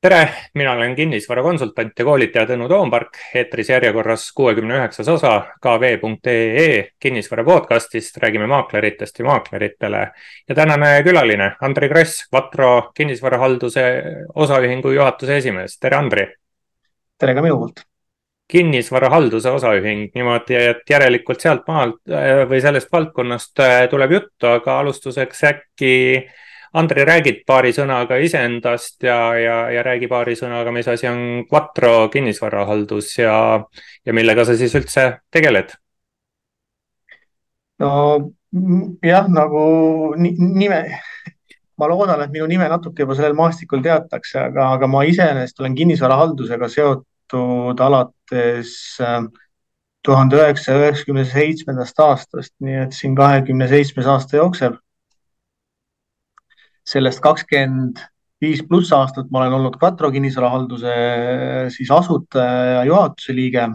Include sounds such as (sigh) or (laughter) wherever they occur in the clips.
tere, mina olen kinnisvarakonsultant ja koolitaja Tõnu Toompark, eetris järjekorras kuuekümne üheksas osa kv.ee kinnisvara podcastist, räägime maakleritest ja maakleritele. ja tänane külaline, Andri Kross, Vatro kinnisvarahalduse osaühingu juhatuse esimees, tere Andri. tere ka minu poolt. Kinnisvarahalduse osaühing niimoodi, et järelikult sealt maalt või sellest valdkonnast tuleb juttu, aga alustuseks äkki Andri, räägid paari sõnaga iseendast ja, ja, ja räägi paari sõnaga, mis asi on Quattro kinnisvarahaldus ja, ja millega sa siis üldse tegeled? no jah, nagu nime, ma loodan, et minu nime natuke juba sellel maastikul teatakse, aga, aga ma iseenesest olen kinnisvarahaldusega seotud alates äh, tuhande üheksasaja üheksakümne seitsmendast aastast, nii et siin kahekümne seitsmes aasta jookseb sellest kakskümmend viis pluss aastat ma olen olnud Katro kinnisvarahalduse siis asutaja ja juhatuse liige.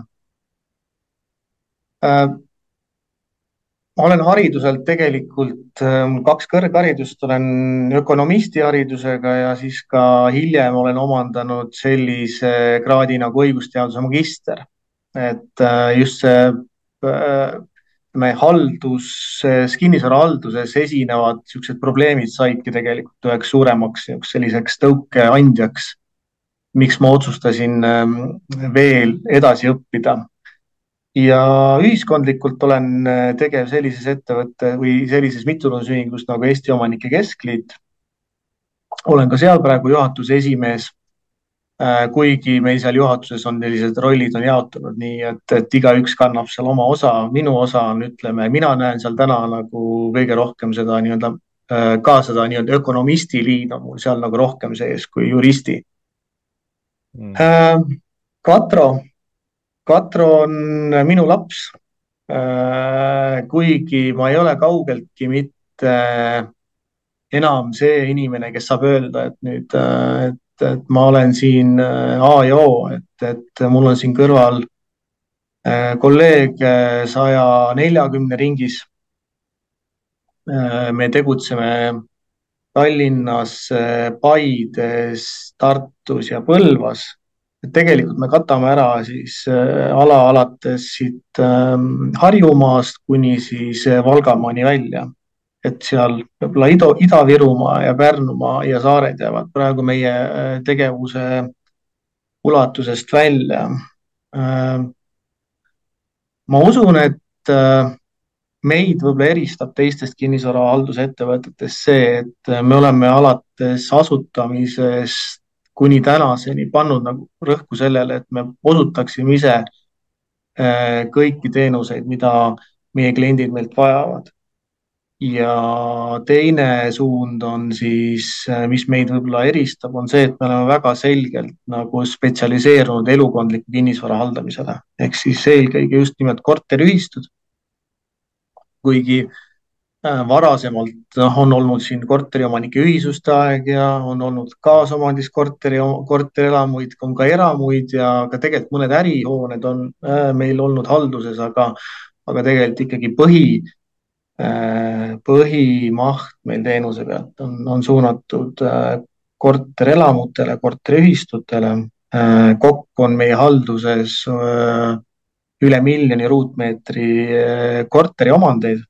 Ma olen hariduselt tegelikult äh, kaks kõrgharidust, olen ökonomisti haridusega ja siis ka hiljem olen omandanud sellise kraadi nagu õigusteaduse magister. et just see ütleme, halduses, kinnisvarahalduses esinevad niisugused probleemid saidki tegelikult üheks suuremaks selliseks tõukeandjaks, miks ma otsustasin ähm, veel edasi õppida. ja ühiskondlikult olen äh, tegev sellises ettevõtte või sellises mittetulundusühingus nagu Eesti Omanike Keskliit. olen ka seal praegu juhatuse esimees kuigi meil seal juhatuses on sellised rollid on jaotunud nii, et, et igaüks kannab seal oma osa, minu osa on, ütleme, mina näen seal täna nagu kõige rohkem seda nii-öelda äh, ka seda nii-öelda ökonomisti liin on mul seal nagu rohkem sees kui juristi. Mm.. Äh, Katro, Katro on minu laps. kuigi ma ei ole kaugeltki mitte enam see inimene, kes saab öelda, et nüüd, et et ma olen siin äh, A ja O, et, et mul on siin kõrval äh, kolleeg äh, saja neljakümne ringis. me tegutseme Tallinnas, Paides, Tartus ja Põlvas. tegelikult me katame ära siis ala alates siit ähm, Harjumaast kuni siis Valgamaani välja et seal võib-olla Ida, Ida-Virumaa ja Pärnumaa ja saared jäävad praegu meie äh, tegevuse ulatusest välja. Äh, ma usun, et äh, meid võib-olla eristab teistest kinnisvarahaldusettevõtetest see, et me oleme alates asutamisest kuni tänaseni pannud nagu rõhku sellele, et me osutaksime ise kõiki teenuseid, mida meie kliendid meilt vajavad ja teine suund on siis, äh, mis meid võib-olla eristab, on see, et me oleme väga selgelt nagu spetsialiseerunud elukondliku kinnisvara haldamisele ehk siis eelkõige just nimelt korteriühistud. kuigi äh, varasemalt noh, on olnud siin korteriomanike ühisuste aeg ja on olnud kaasomandis korteri, korterelamuid, on ka eramuid ja ka tegelikult mõned ärihooned on äh, meil olnud halduses, aga, aga tegelikult ikkagi põhi põhimaht meil teenuse pealt on, on suunatud äh, korterelamutele, korteriühistutele. Äh, kokku on meie halduses üle miljoni ruutmeetri korteriomandeid.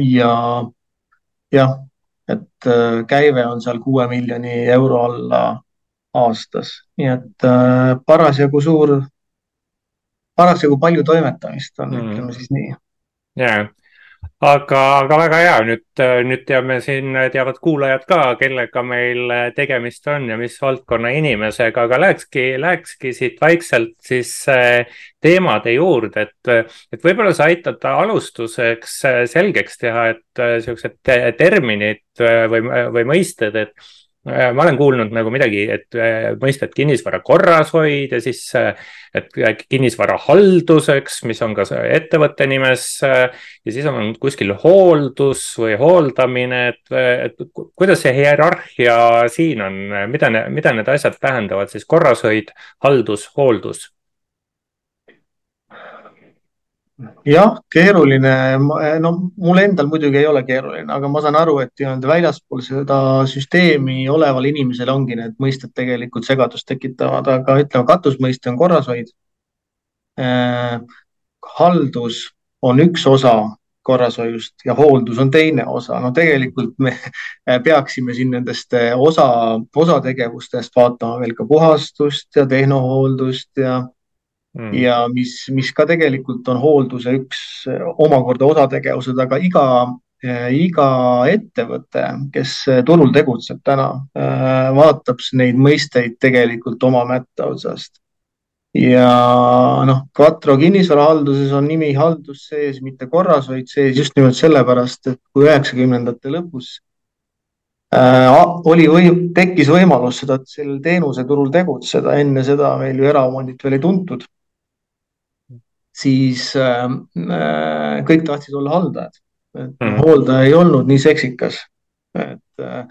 ja jah, et käive on seal kuue miljoni euro alla aastas, nii et parasjagu suur, parasjagu palju toimetamist on mm., ütleme siis nii jaa, aga, aga väga hea, nüüd, nüüd teame siin, teavad kuulajad ka, kellega meil tegemist on ja mis valdkonna inimesega, aga lähekski, lähekski siit vaikselt siis teemade juurde, et, et võib-olla sa aitad alustuseks selgeks teha, et siuksed terminid või, või mõisted, et Äh, ma olen kuulnud nagu midagi, et äh, mõistet kinnisvara korrashoid ja siis, äh, et kinnisvara halduseks, mis on ka ettevõtte nimes. ja siis on kuskil hooldus või hooldamine, et, et kuidas see hierarhia siin on, mida, mida need asjad tähendavad siis korrashoid, haldus, hooldus? Jah, keeruline, no mul endal muidugi ei ole keeruline, aga ma saan aru, et nii-öelda väljaspool seda süsteemi oleval inimesel ongi need mõisted tegelikult segadust tekitavad, aga ütleme, katusmõiste on korrashoid äh,. haldus on üks osa korrashoiust ja hooldus on teine osa. no tegelikult me peaksime siin nendest osa, osategevustest vaatama veel ka puhastust ja tehnohooldust ja mm. ja mis, mis ka tegelikult on hoolduse üks omakorda osategevused, aga iga, iga ettevõte, kes turul tegutseb täna, vaatab neid mõisteid tegelikult oma mätta otsast ja noh, Quattro kinnisvarahalduses on nimi haldus sees, mitte korrashoid sees just nimelt sellepärast, et kui üheksakümnendate lõpus äh, oli või tekkis võimalus seda, sel teenuseturul tegutseda, enne seda meil ju eraomandit veel ei tuntud siis äh, äh, kõik tahtsid olla haldajad. mm. hooldaja ei olnud nii seksikas. et äh,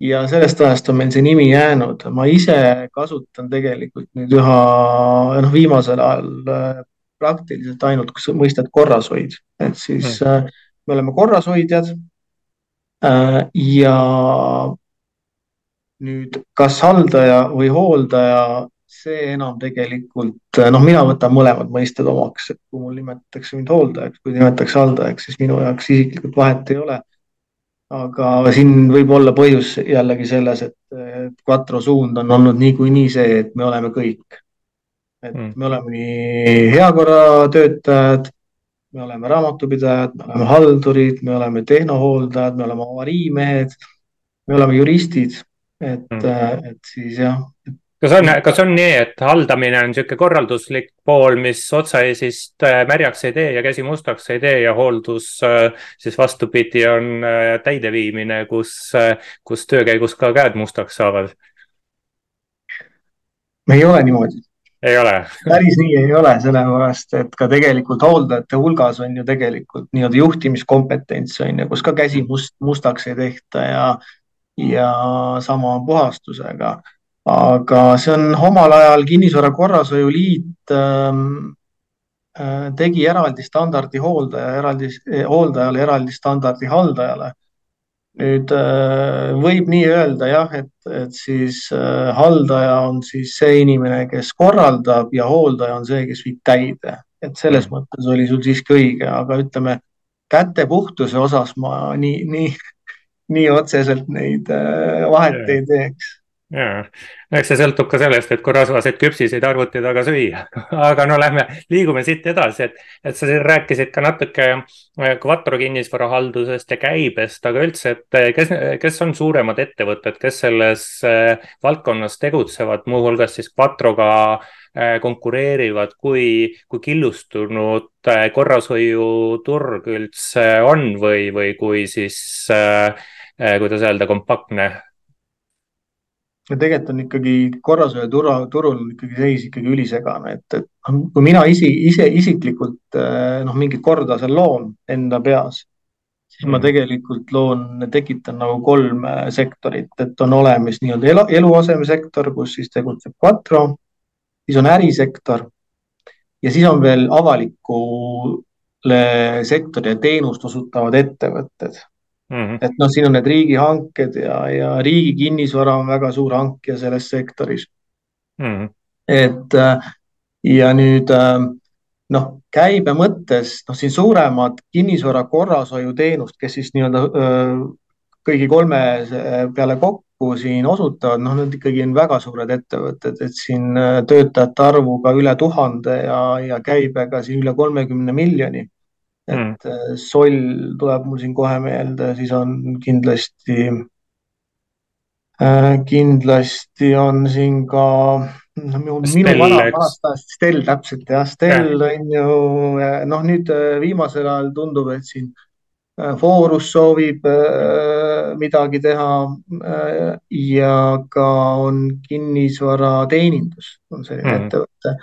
ja sellest ajast on meil see nimi jäänud. ma ise kasutan tegelikult nüüd üha, noh, viimasel ajal äh, praktiliselt ainult mõistet korrashoid, et siis mm. äh, me oleme korrashoidjad äh,. ja nüüd, kas haldaja või hooldaja see enam tegelikult, noh, mina võtan mõlemad mõisted omaks, et kui mul nimetatakse mind hooldajaks, kui nimetatakse haldajaks, siis minu jaoks isiklikult vahet ei ole. aga siin võib olla põhjus jällegi selles, et Quattro suund on olnud niikuinii see, et me oleme kõik. et mm. me oleme nii heakorratöötajad, me oleme raamatupidajad, me oleme haldurid, me oleme tehnohooldajad, me oleme avariimehed, me oleme juristid, et mm., et siis jah kas on, kas on nii, et haldamine on niisugune korralduslik pool, mis otsaeesist äh, märjaks ei tee ja käsi mustaks ei tee ja hooldus äh, siis vastupidi on äh, täideviimine, kus, kus töö käigus ka käed mustaks saavad? ei ole niimoodi. ei ole päris nii ei ole, sellepärast et ka tegelikult hooldajate hulgas on ju tegelikult nii-öelda juhtimiskompetents on ju, kus ka käsi must, mustaks ei tehta ja, ja sama on puhastusega aga see on omal ajal Kinnisvara Korrashoiu Liit ähm, äh, tegi eraldi standardi hooldaja, eraldi eh, hooldajale, eraldi standardi haldajale. nüüd äh, võib nii öelda jah, et, et siis äh, haldaja on siis see inimene, kes korraldab ja hooldaja on see, kes viib täide, et selles mm. mõttes oli sul siiski õige, aga ütleme käte puhtuse osas ma nii, nii, nii otseselt neid vahet ei teeks jaa, eks see sõltub ka sellest, et kui rasvaseid küpsiseid arvuti taga süüa. (laughs) aga no lähme, liigume siit edasi, et, et sa siin rääkisid ka natuke äh, Quattro kinnisvarahaldusest ja käibest, aga üldse, et äh, kes, kes on suuremad ettevõtted, kes selles äh, valdkonnas tegutsevad, muuhulgas siis Quattroga konkureerivad, kui, kui killustunud korrashoiuturg üldse on või, või kui siis, kuidas öelda, kompaktne ja tegelikult on ikkagi korrashoiu turul, turul on ikkagi seis ikkagi ülisegane, et, et noh, kui mina isi, ise isiklikult eh, noh, mingit korda seal loon enda peas, siis mm. ma tegelikult loon, tekitan nagu kolm eh, sektorit, et on olemas nii-öelda elu, eluasemesektor, kus siis tegutseb Quattro, siis on ärisektor ja siis on veel avalikule sektorile teenust osutavad ettevõtted Mm -hmm. et noh, siin on need riigihanked ja, ja riigi kinnisvara on väga suur hankija selles sektoris mm. -hmm. et äh, ja nüüd äh, noh, käibe mõttes, noh, siin suuremad kinnisvara korrashoiuteenust, kes siis nii-öelda äh, kõigi kolme peale kokku siin osutavad, noh, need ikkagi on väga suured ettevõtted, et siin töötajate arvuga üle tuhande ja, ja käibega siin üle kolmekümne miljoni et mm. Soll tuleb mul siin kohe meelde, siis on kindlasti äh,, kindlasti on siin ka no, minu, minu vana, vanast ajast Stel täpselt jah, Stel ja. on ju noh, nüüd äh, viimasel ajal tundub, et siin äh, Forus soovib äh, midagi teha äh, ja ka on kinnisvarateenindus on selline mm. ettevõte.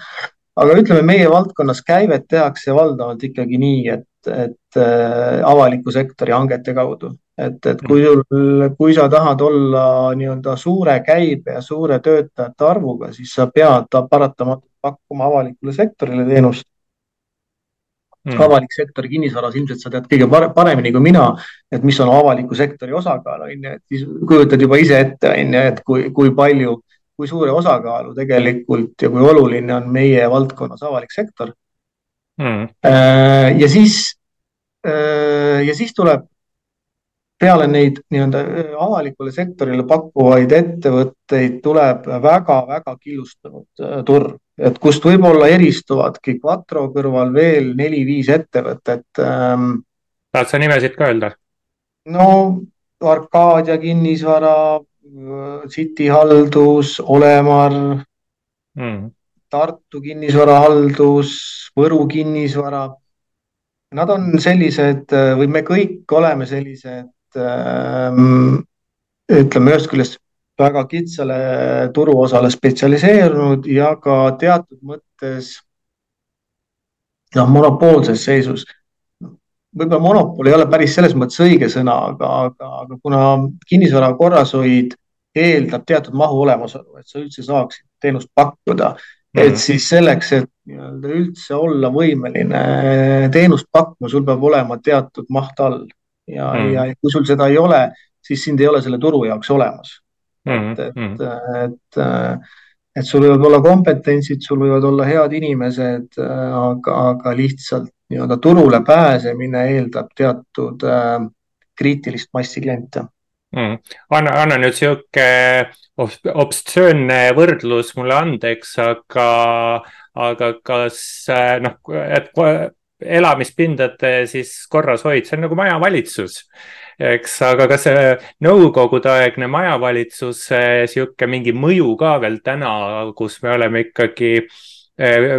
aga ütleme, meie valdkonnas käivet tehakse valdavalt ikkagi nii, et et äh, avaliku sektori hangete kaudu, et, et kui sul, kui sa tahad olla nii-öelda suure käibe ja suure töötajate arvuga, siis sa pead paratamatult pakkuma avalikule sektorile teenust. mm. avalik sektor kinnisvaras, ilmselt sa tead kõige paremini kui mina, et mis on avaliku sektori osakaal, on ju, et siis kujutad juba ise ette, on ju, et kui, kui palju, kui suure osakaalu tegelikult ja kui oluline on meie valdkonnas avalik sektor mm.. ja siis, äh, ja siis tuleb peale neid nii-öelda äh, avalikule sektorile pakkuvaid ettevõtteid tuleb väga-väga killustunud turg, et kust võib-olla eristuvadki Quattro kõrval veel neli-viis ettevõtet ähm,. tahad sa nimesid ka öelda? no Arcadia kinnisvara, City haldus, Olemar mm., Tartu kinnisvarahaldus, Võru kinnisvara. Nad on sellised või me kõik oleme sellised Ähm, ütleme ühest küljest väga kitsale turuosale spetsialiseerunud ja ka teatud mõttes noh, monopoolses seisus. võib-olla monopol ei ole päris selles mõttes õige sõna, aga, aga, aga kuna kinnisvara korrashoid eeldab teatud mahu olemasolu, et sa üldse saaksid teenust pakkuda. Et siis selleks, et nii-öelda üldse olla võimeline teenust pakkuma, sul peab olema teatud maht all ja mm., ja kui sul seda ei ole, siis sind ei ole selle turu jaoks olemas mm.. et, et mm., et, et sul võivad olla kompetentsid, sul võivad olla head inimesed, aga, aga lihtsalt nii-öelda turule pääsemine eeldab teatud äh, kriitilist massi kliente mm.. anna, anna nüüd sihuke obstseönne võrdlus mulle andeks, aga, aga kas noh, et elamispindade siis korrashoid, see on nagu majavalitsus, eks, aga kas see nõukogudeaegne majavalitsus, sihuke mingi mõju ka veel täna, kus me oleme ikkagi eh,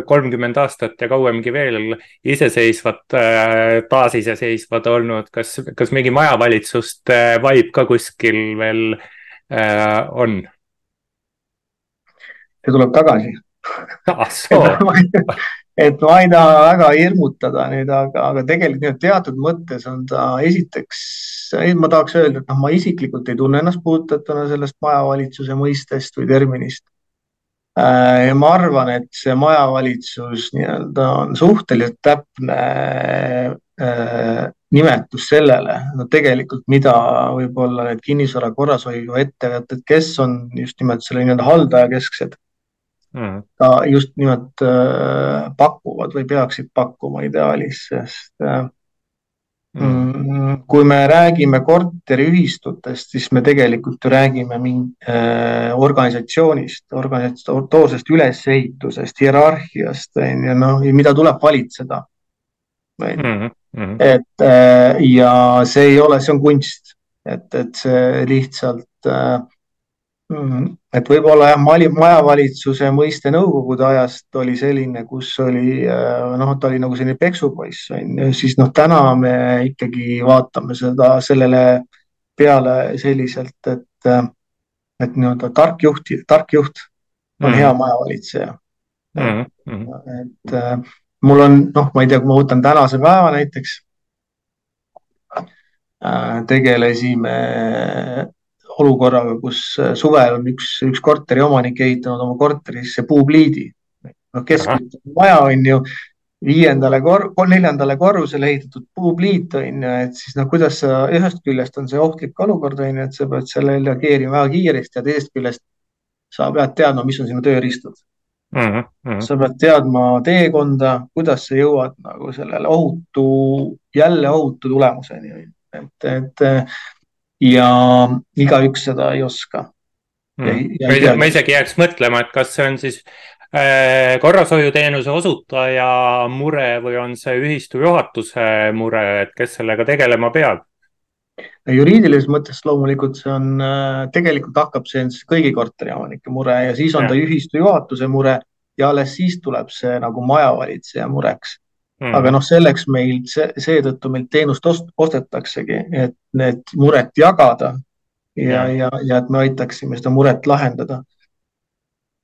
kolmkümmend aastat ja kauemgi veel iseseisvad, eh, taasiseseisvad olnud, kas, kas mingi majavalitsuste vibe ka kuskil veel on? see tuleb tagasi ah, (laughs) et ma ei taha väga hirmutada nüüd, aga, aga tegelikult teatud mõttes on ta esiteks, ma tahaks öelda, et noh, ma isiklikult ei tunne ennast puudutatuna sellest majavalitsuse mõistest või terminist. Äh, ja ma arvan, et see majavalitsus nii-öelda on suhteliselt täpne äh, nimetus sellele, no tegelikult, mida võib-olla need kinnisvara korrashoiu ettevõtted, kes on just nimelt selle nii-öelda haldajakesksed mm. ka just nimelt äh, pakuvad või peaksid pakkuma ideaalis, sest äh. Kui me räägime korteriühistutest, siis me tegelikult ju räägime mingi äh, organisatsioonist, organisatoorsest ülesehitusest, hierarhiast on ju, noh, mida tuleb valitseda. Mm -hmm. et äh, ja see ei ole, see on kunst, et, et see lihtsalt äh, Mm, et võib-olla jah, Mali majavalitsuse mõiste nõukogude ajast oli selline, kus oli äh, noh, ta oli nagu selline peksupoiss on ju, siis noh, täna me ikkagi vaatame seda sellele peale selliselt, et äh, et nii-öelda tark juht, tark juht on mm. hea majavalitseja mm. -hmm. et äh, mul on noh, ma ei tea, kui ma võtan tänase päeva näiteks tegelesime olukorraga, kus äh, suvel on üks, üks korteriomanik ehitanud oma korterisse puupliidi. noh, keskmine maja on ju viiendale kor-, neljandale korrusele ehitatud puupliit on ju, et siis noh, kuidas sa ühest küljest on see ohtlik olukord on ju, et sa pead sellele reageerima väga kiiresti ja teisest küljest sa pead teadma, mis on sinu tööriistad mm. -hmm. sa pead teadma teekonda, kuidas sa jõuad nagu sellele ohutu, jälle ohutu tulemuseni, et, et ja igaüks seda ei oska hmm.. ma isegi jääks mõtlema, et kas see on siis äh, korrashoiuteenuse osutaja mure või on see ühistu juhatuse mure, et kes sellega tegelema peab? juriidilises mõttes loomulikult see on, äh, tegelikult hakkab see kõigi korteriomanike mure ja siis on ja. ta ühistu juhatuse mure ja alles siis tuleb see nagu majavalitseja mureks Mm. aga noh, selleks meil seetõttu meilt teenust ost, ostetaksegi, et need muret jagada ja, ja, ja et me aitaksime seda muret lahendada.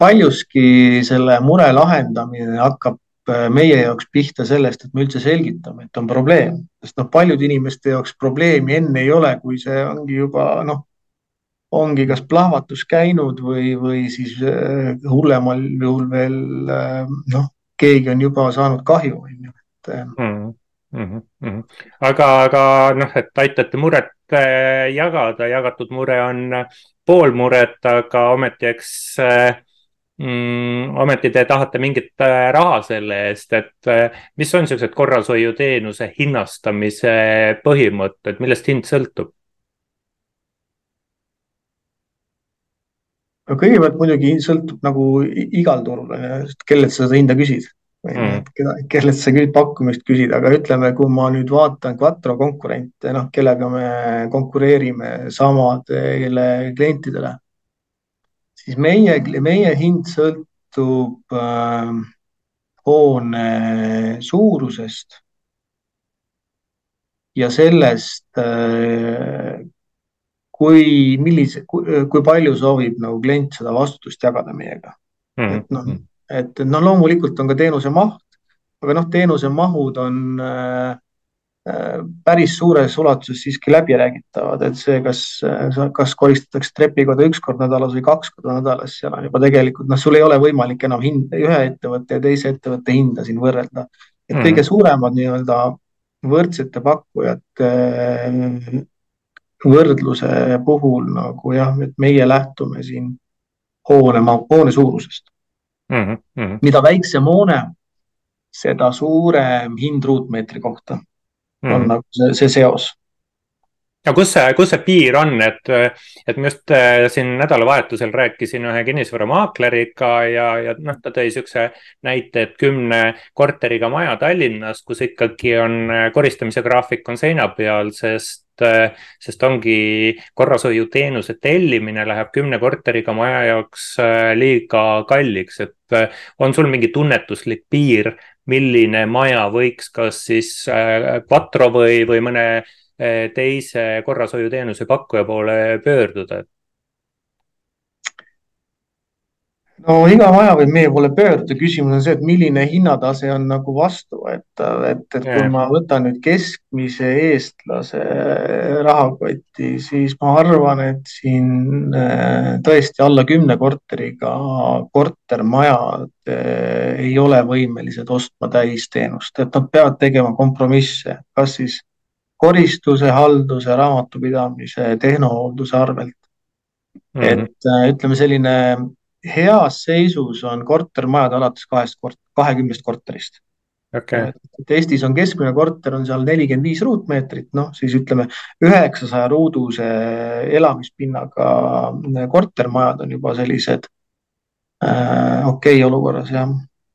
paljuski selle mure lahendamine hakkab äh, meie jaoks pihta sellest, et me üldse selgitame, et on probleem, sest noh, paljude inimeste jaoks probleemi enne ei ole, kui see ongi juba noh, ongi kas plahvatus käinud või, või siis äh, hullemal juhul veel äh, noh, keegi on juba saanud kahju, on ju mm. -hmm. Mm -hmm. aga, aga noh, et aitate muret äh, jagada, jagatud mure on pool muret, aga ometi, eks mm, ometi te tahate mingit raha selle eest, et mis on niisugused korrashoiuteenuse hinnastamise põhimõtted, millest hind sõltub? no kõigepealt muidugi sõltub nagu igal turul, kellelt sa seda hinda küsid või mm. keda, kellelt sa küsid pakkumist küsid, aga ütleme, kui ma nüüd vaatan Quattro konkurente, noh, kellega me konkureerime samadele klientidele, siis meie, meie hind sõltub äh, hoone suurusest ja sellest äh, kui, millise, kui palju soovib nagu klient seda vastutust jagada meiega mm. et noh, et no loomulikult on ka teenuse maht, aga noh, teenuse mahud on äh, äh, päris suures ulatuses siiski läbiräägitavad, et see, kas, kas koristatakse trepikoda üks kord nädalas või kaks korda nädalas, seal on juba tegelikult noh, sul ei ole võimalik enam hind, ühe ettevõtte ja teise ettevõtte hinda siin võrrelda. et mm. kõige suuremad nii-öelda võrdsete pakkujate võrdluse puhul nagu jah, et meie lähtume siin hoone, hoone suurusest mm. -hmm. mida väiksem hoone, seda suurem hind ruutmeetri kohta mm -hmm. on nagu see, see seos ja kus see, kus see piir on, et, et ma just äh, siin nädalavahetusel rääkisin ühe kinnisvaramaakleriga ja, ja noh, ta tõi siukse näite, et kümne korteriga maja Tallinnas, kus ikkagi on äh, koristamise graafik on seina peal, sest Äh, sest ongi korrashoiuteenuse tellimine läheb kümne korteriga maja jaoks äh, liiga kalliks, et äh, on sul mingi tunnetuslik piir, milline maja võiks kas siis Quattro või, või mõne teise korrashoiuteenuse pakkuja poole pöörduda, et no iga maja võib meie poole pöörduda, küsimus on see, et milline hinnatase on nagu vastuvõetav, et, et kui ma võtan nüüd keskmise eestlase rahakotti, siis ma arvan, et siin äh, tõesti alla kümne korteriga kortermajad äh, ei ole võimelised ostma täisteenust, et nad peavad tegema kompromisse, kas siis koristuse, halduse, raamatupidamise, tehnohoolduse arvelt. Mm -hmm. et äh, ütleme, selline heas seisus on kortermajad alates kahest kort-, kahekümnest korterist. Okay.. et Eestis on keskmine korter on seal nelikümmend viis ruutmeetrit, noh siis ütleme üheksasaja ruuduse elamispinnaga kortermajad on juba sellised äh, okei okay olukorras jah.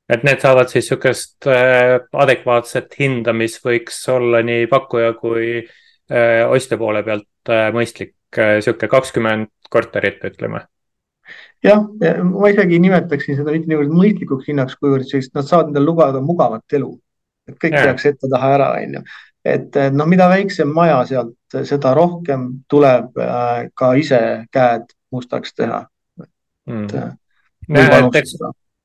Et need saavad siis niisugust äh, adekvaatset hinda, mis võiks olla nii pakkuja kui äh, ostja poole pealt äh, mõistlik äh,, niisugune kakskümmend korterit, ütleme jah, ma isegi nimetaksin seda mitte niivõrd mõistlikuks hinnaks, kuivõrd sellist, nad saavad endale lubada mugavat elu. et kõik tehakse ette-taha ära, onju. et noh, mida väiksem maja sealt, seda rohkem tuleb äh, ka ise käed mustaks teha. Mm.. jah, et eks,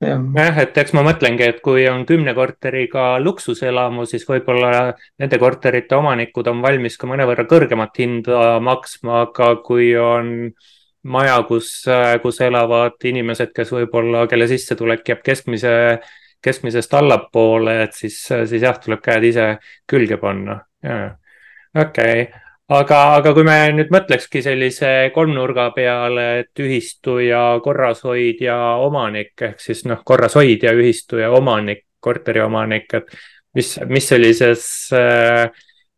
jah, et eks ma mõtlengi, et kui on kümne korteriga luksuselamu, siis võib-olla nende korterite omanikud on valmis ka mõnevõrra kõrgemat hinda maksma, aga kui on äh, maja, kus, kus elavad inimesed, kes võib-olla, kelle sissetulek jääb keskmise, keskmisest allapoole, et siis, siis jah, tuleb käed ise külge panna. okei okay., aga, aga kui me nüüd mõtlekski sellise kolmnurga peale, et ühistu ja korrashoidja omanik ehk siis noh, korrashoidja, ühistu ja omanik, korteriomanik, et mis, mis sellises äh,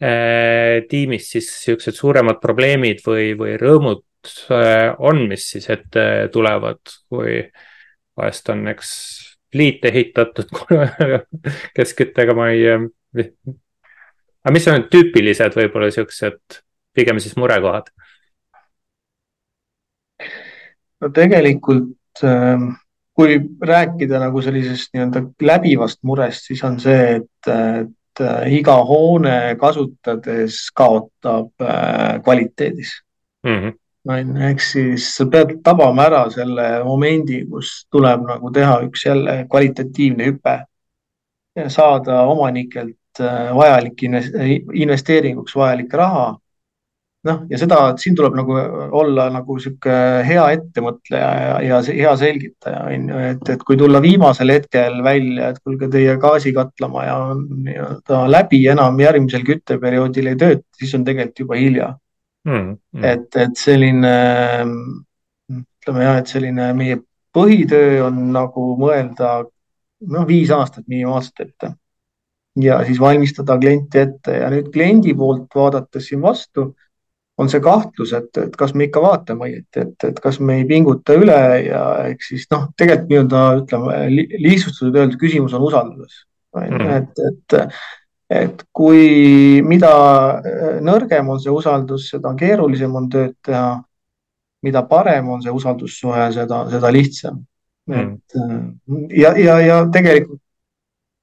äh, tiimis siis siuksed suuremad probleemid või, või rõõmud on, mis siis ette tulevad, kui vahest on, eks, liit ehitatud (laughs) keskküttega ma ei. aga mis on tüüpilised võib-olla siuksed pigem siis murekohad? no tegelikult ähm, kui rääkida nagu sellisest nii-öelda läbivast murest, siis on see, et, et äh, iga hoone kasutades kaotab äh, kvaliteedis mm. -hmm on ju, ehk siis sa pead tabama ära selle momendi, kus tuleb nagu teha üks jälle kvalitatiivne hüpe ja saada omanikelt äh, vajalik investeeringuks vajalik raha. noh, ja seda, siin tuleb nagu olla nagu sihuke hea ettemõtleja ja, ja hea selgitaja on ju, et, et kui tulla viimasel hetkel välja, et kuulge, teie gaasikatlamajja on nii-öelda läbi, enam järgmisel kütteperioodil ei tööta, siis on tegelikult juba hilja mm,. Mm. et, et selline ütleme jah, et selline meie põhitöö on nagu mõelda noh, viis aastat minimaalselt ette ja siis valmistada klienti ette ja nüüd kliendi poolt vaadates siin vastu on see kahtlus, et, et kas me ikka vaatame õieti, et, et kas me ei pinguta üle ja ehk siis noh, tegelikult nii-öelda ütleme li, lihtsustatult öeldes küsimus on usalduses mm.. et, et, et kui, mida nõrgem on see usaldus, seda keerulisem on tööd teha. mida parem on see usaldussuhe, seda, seda lihtsam. Mm.. et ja, ja, ja tegelikult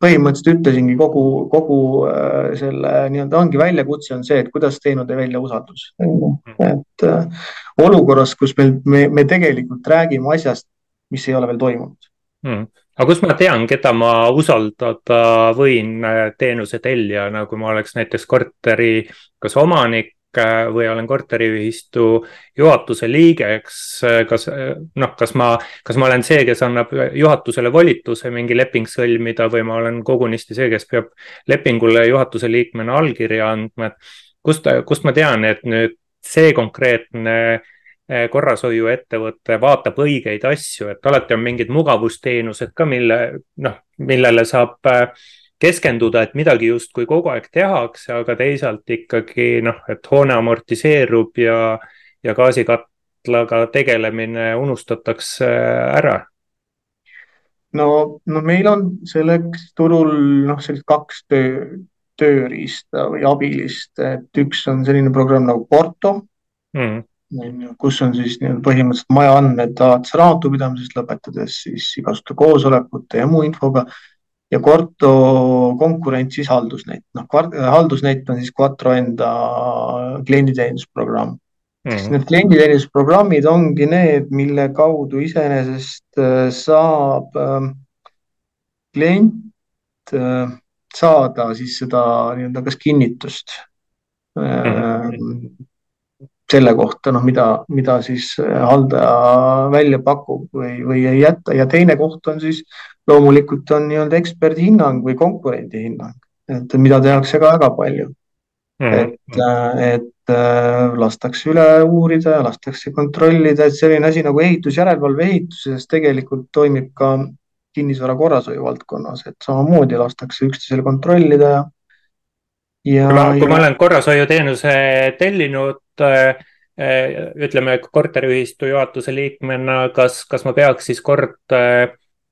põhimõtteliselt ütlesingi kogu, kogu äh, selle nii-öelda ongi väljakutse on see, et kuidas teenuda välja usaldus. et äh, olukorras, kus meil, me, me tegelikult räägime asjast, mis ei ole veel toimunud. Mm.. Aga kust ma tean, keda ma usaldada võin äh, teenuse tellijana, kui ma oleks näiteks korteri kas omanik Äh, või olen korteriühistu juhatuse liige, eks äh, kas äh, noh, kas ma, kas ma olen see, kes annab juhatusele volituse mingi leping sõlmida või ma olen kogunisti see, kes peab lepingule juhatuse liikmena allkirja andma, et kust, kust ma tean, et nüüd see konkreetne korrashoiuettevõte vaatab õigeid asju, et alati on mingid mugavusteenused ka, mille noh, millele saab äh, keskenduda, et midagi justkui kogu aeg tehakse, aga teisalt ikkagi noh, et hoone amortiseerub ja, ja gaasikatlaga tegelemine unustatakse ära. no, no meil on selleks turul noh, sellised kaks töö, tööriista või abilist, et üks on selline programm nagu Porto mm kus on siis nii-öelda põhimõtteliselt maja andmed alates raamatupidamisest lõpetades siis igasuguste koosolekute ja muu infoga ja Quarto konkurent siis haldusnet, noh, haldusnet on siis Quattro enda klienditeenindusprogramm mm. -hmm. Need klienditeenindusprogrammid ongi need, mille kaudu iseenesest äh, saab äh, klient äh, saada siis seda nii-öelda kas kinnitust mm -hmm. Selle kohta, noh, mida, mida siis haldaja välja pakub või, või ei jäta ja teine koht on siis äh, loomulikult on nii-öelda eksperdi hinnang või konkurendi hinnang, et mida tehakse ka väga palju mm. -hmm. et, et äh, lastakse üle uurida ja lastakse kontrollida, et selline asi nagu ehitusjärelevalve ehituses tegelikult toimib ka kinnisvara korrashoiu valdkonnas, et samamoodi lastakse üksteisel kontrollida ja. Ja kui ma, kui ma olen korrashoiuteenuse tellinud äh, äh, ütleme korteriühistu juhatuse liikmena, kas, kas ma peaks siis kord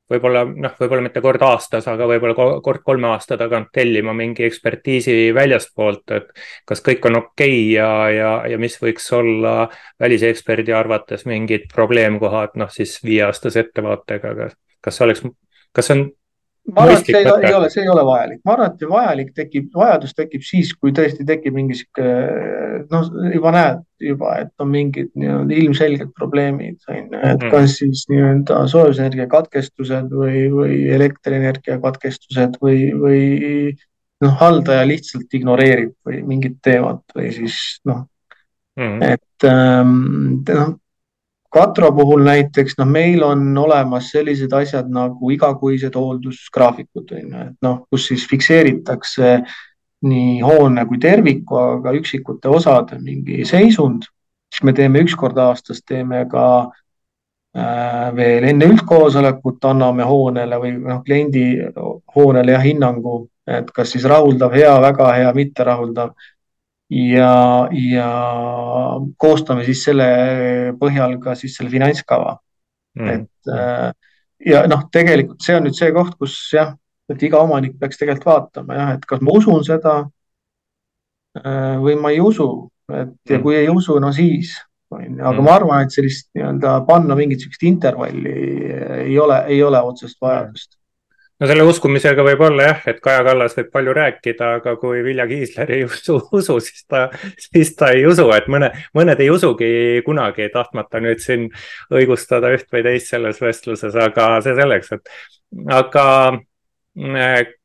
võib-olla noh, võib-olla mitte kord aastas, aga võib-olla kord kolme aasta tagant tellima mingi ekspertiisi väljastpoolt, et kas kõik on okei okay ja, ja, ja mis võiks olla väliseksperdi arvates mingid probleemkohad, noh siis viieaastase ettevaatega, kas see oleks, kas on ma arvan, et see ei, ei ole, see ei ole vajalik, ma arvan, et vajalik tekib, vajadus tekib siis, kui tõesti tekib mingi sihuke noh, juba näed juba, et on mingid nii-öelda ilmselged probleemid, on ju, et mhm. kas siis nii-öelda soojusenergia katkestused või, või elektrienergia katkestused või, või noh, haldaja lihtsalt ignoreerib või mingit teemat või siis noh mm., et ähm, noh Katro puhul näiteks noh, meil on olemas sellised asjad nagu igakuised hooldusgraafikud on ju, et noh, kus siis fikseeritakse nii hoone kui terviku, aga üksikute osade mingi seisund. siis me teeme üks kord aastas, teeme ka äh, veel enne üldkoosolekut anname hoonele või noh, kliendi hoonele jah hinnangu, et kas siis rahuldav, hea, väga hea, mitterahuldav ja, ja koostame siis selle põhjal ka siis selle finantskava. Mm.. et äh, ja noh, tegelikult see on nüüd see koht, kus jah, et iga omanik peaks tegelikult vaatama jah, et kas ma usun seda äh, või ma ei usu, et ja mm. kui ei usu, no siis aga mm. ma arvan, et sellist nii-öelda panna mingit sihukest intervalli ei ole, ei ole otsest vajadust no selle uskumisega võib olla jah, et Kaja Kallas võib palju rääkida, aga kui Vilja Kiisler ei usu, usu, siis ta, siis ta ei usu, et mõne, mõned ei usugi kunagi, tahtmata nüüd siin õigustada üht või teist selles vestluses, aga see selleks, et aga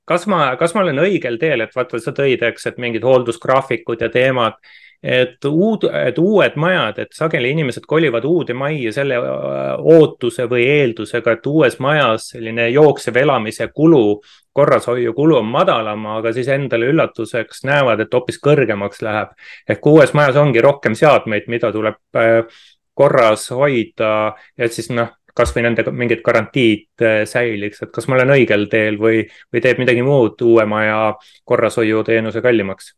kas ma, kas ma olen õigel teel, et vaata, sa tõid, eks, et mingid hooldusgraafikud ja teemad et uud, et uued majad, et sageli inimesed kolivad uude majja selle äh, ootuse või eeldusega, et uues majas selline jooksev elamise kulu, korrashoiukulu on madalam, aga siis endale üllatuseks näevad, et hoopis kõrgemaks läheb. ehk uues majas ongi rohkem seadmeid, mida tuleb äh, korras hoida, et siis noh, kasvõi nende mingid garantiid äh, säiliks, et kas ma olen õigel teel või, või teeb midagi muud uue maja korrashoiuteenuse kallimaks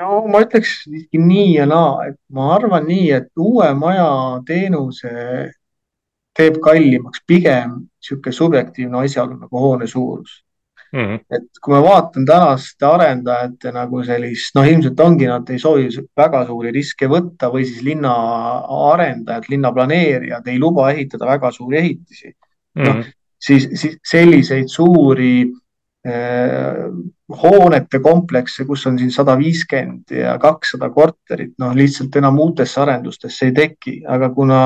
no ma ütleks siiski nii ja naa, et ma arvan nii, et uue maja teenuse teeb kallimaks pigem niisugune subjektiivne asjaolu nagu hoone suurus mm. -hmm. et kui ma vaatan tänaste arendajate nagu sellist, noh, ilmselt ongi, nad ei soovi väga suuri riske võtta või siis linna arendajad, linnaplaneerijad ei luba ehitada väga suuri ehitisi mm. -hmm. noh, siis, siis selliseid suuri Äh, hoonete komplekse, kus on siin sada viiskümmend ja kakssada korterit, noh, lihtsalt enam uutesse arendustesse ei teki, aga kuna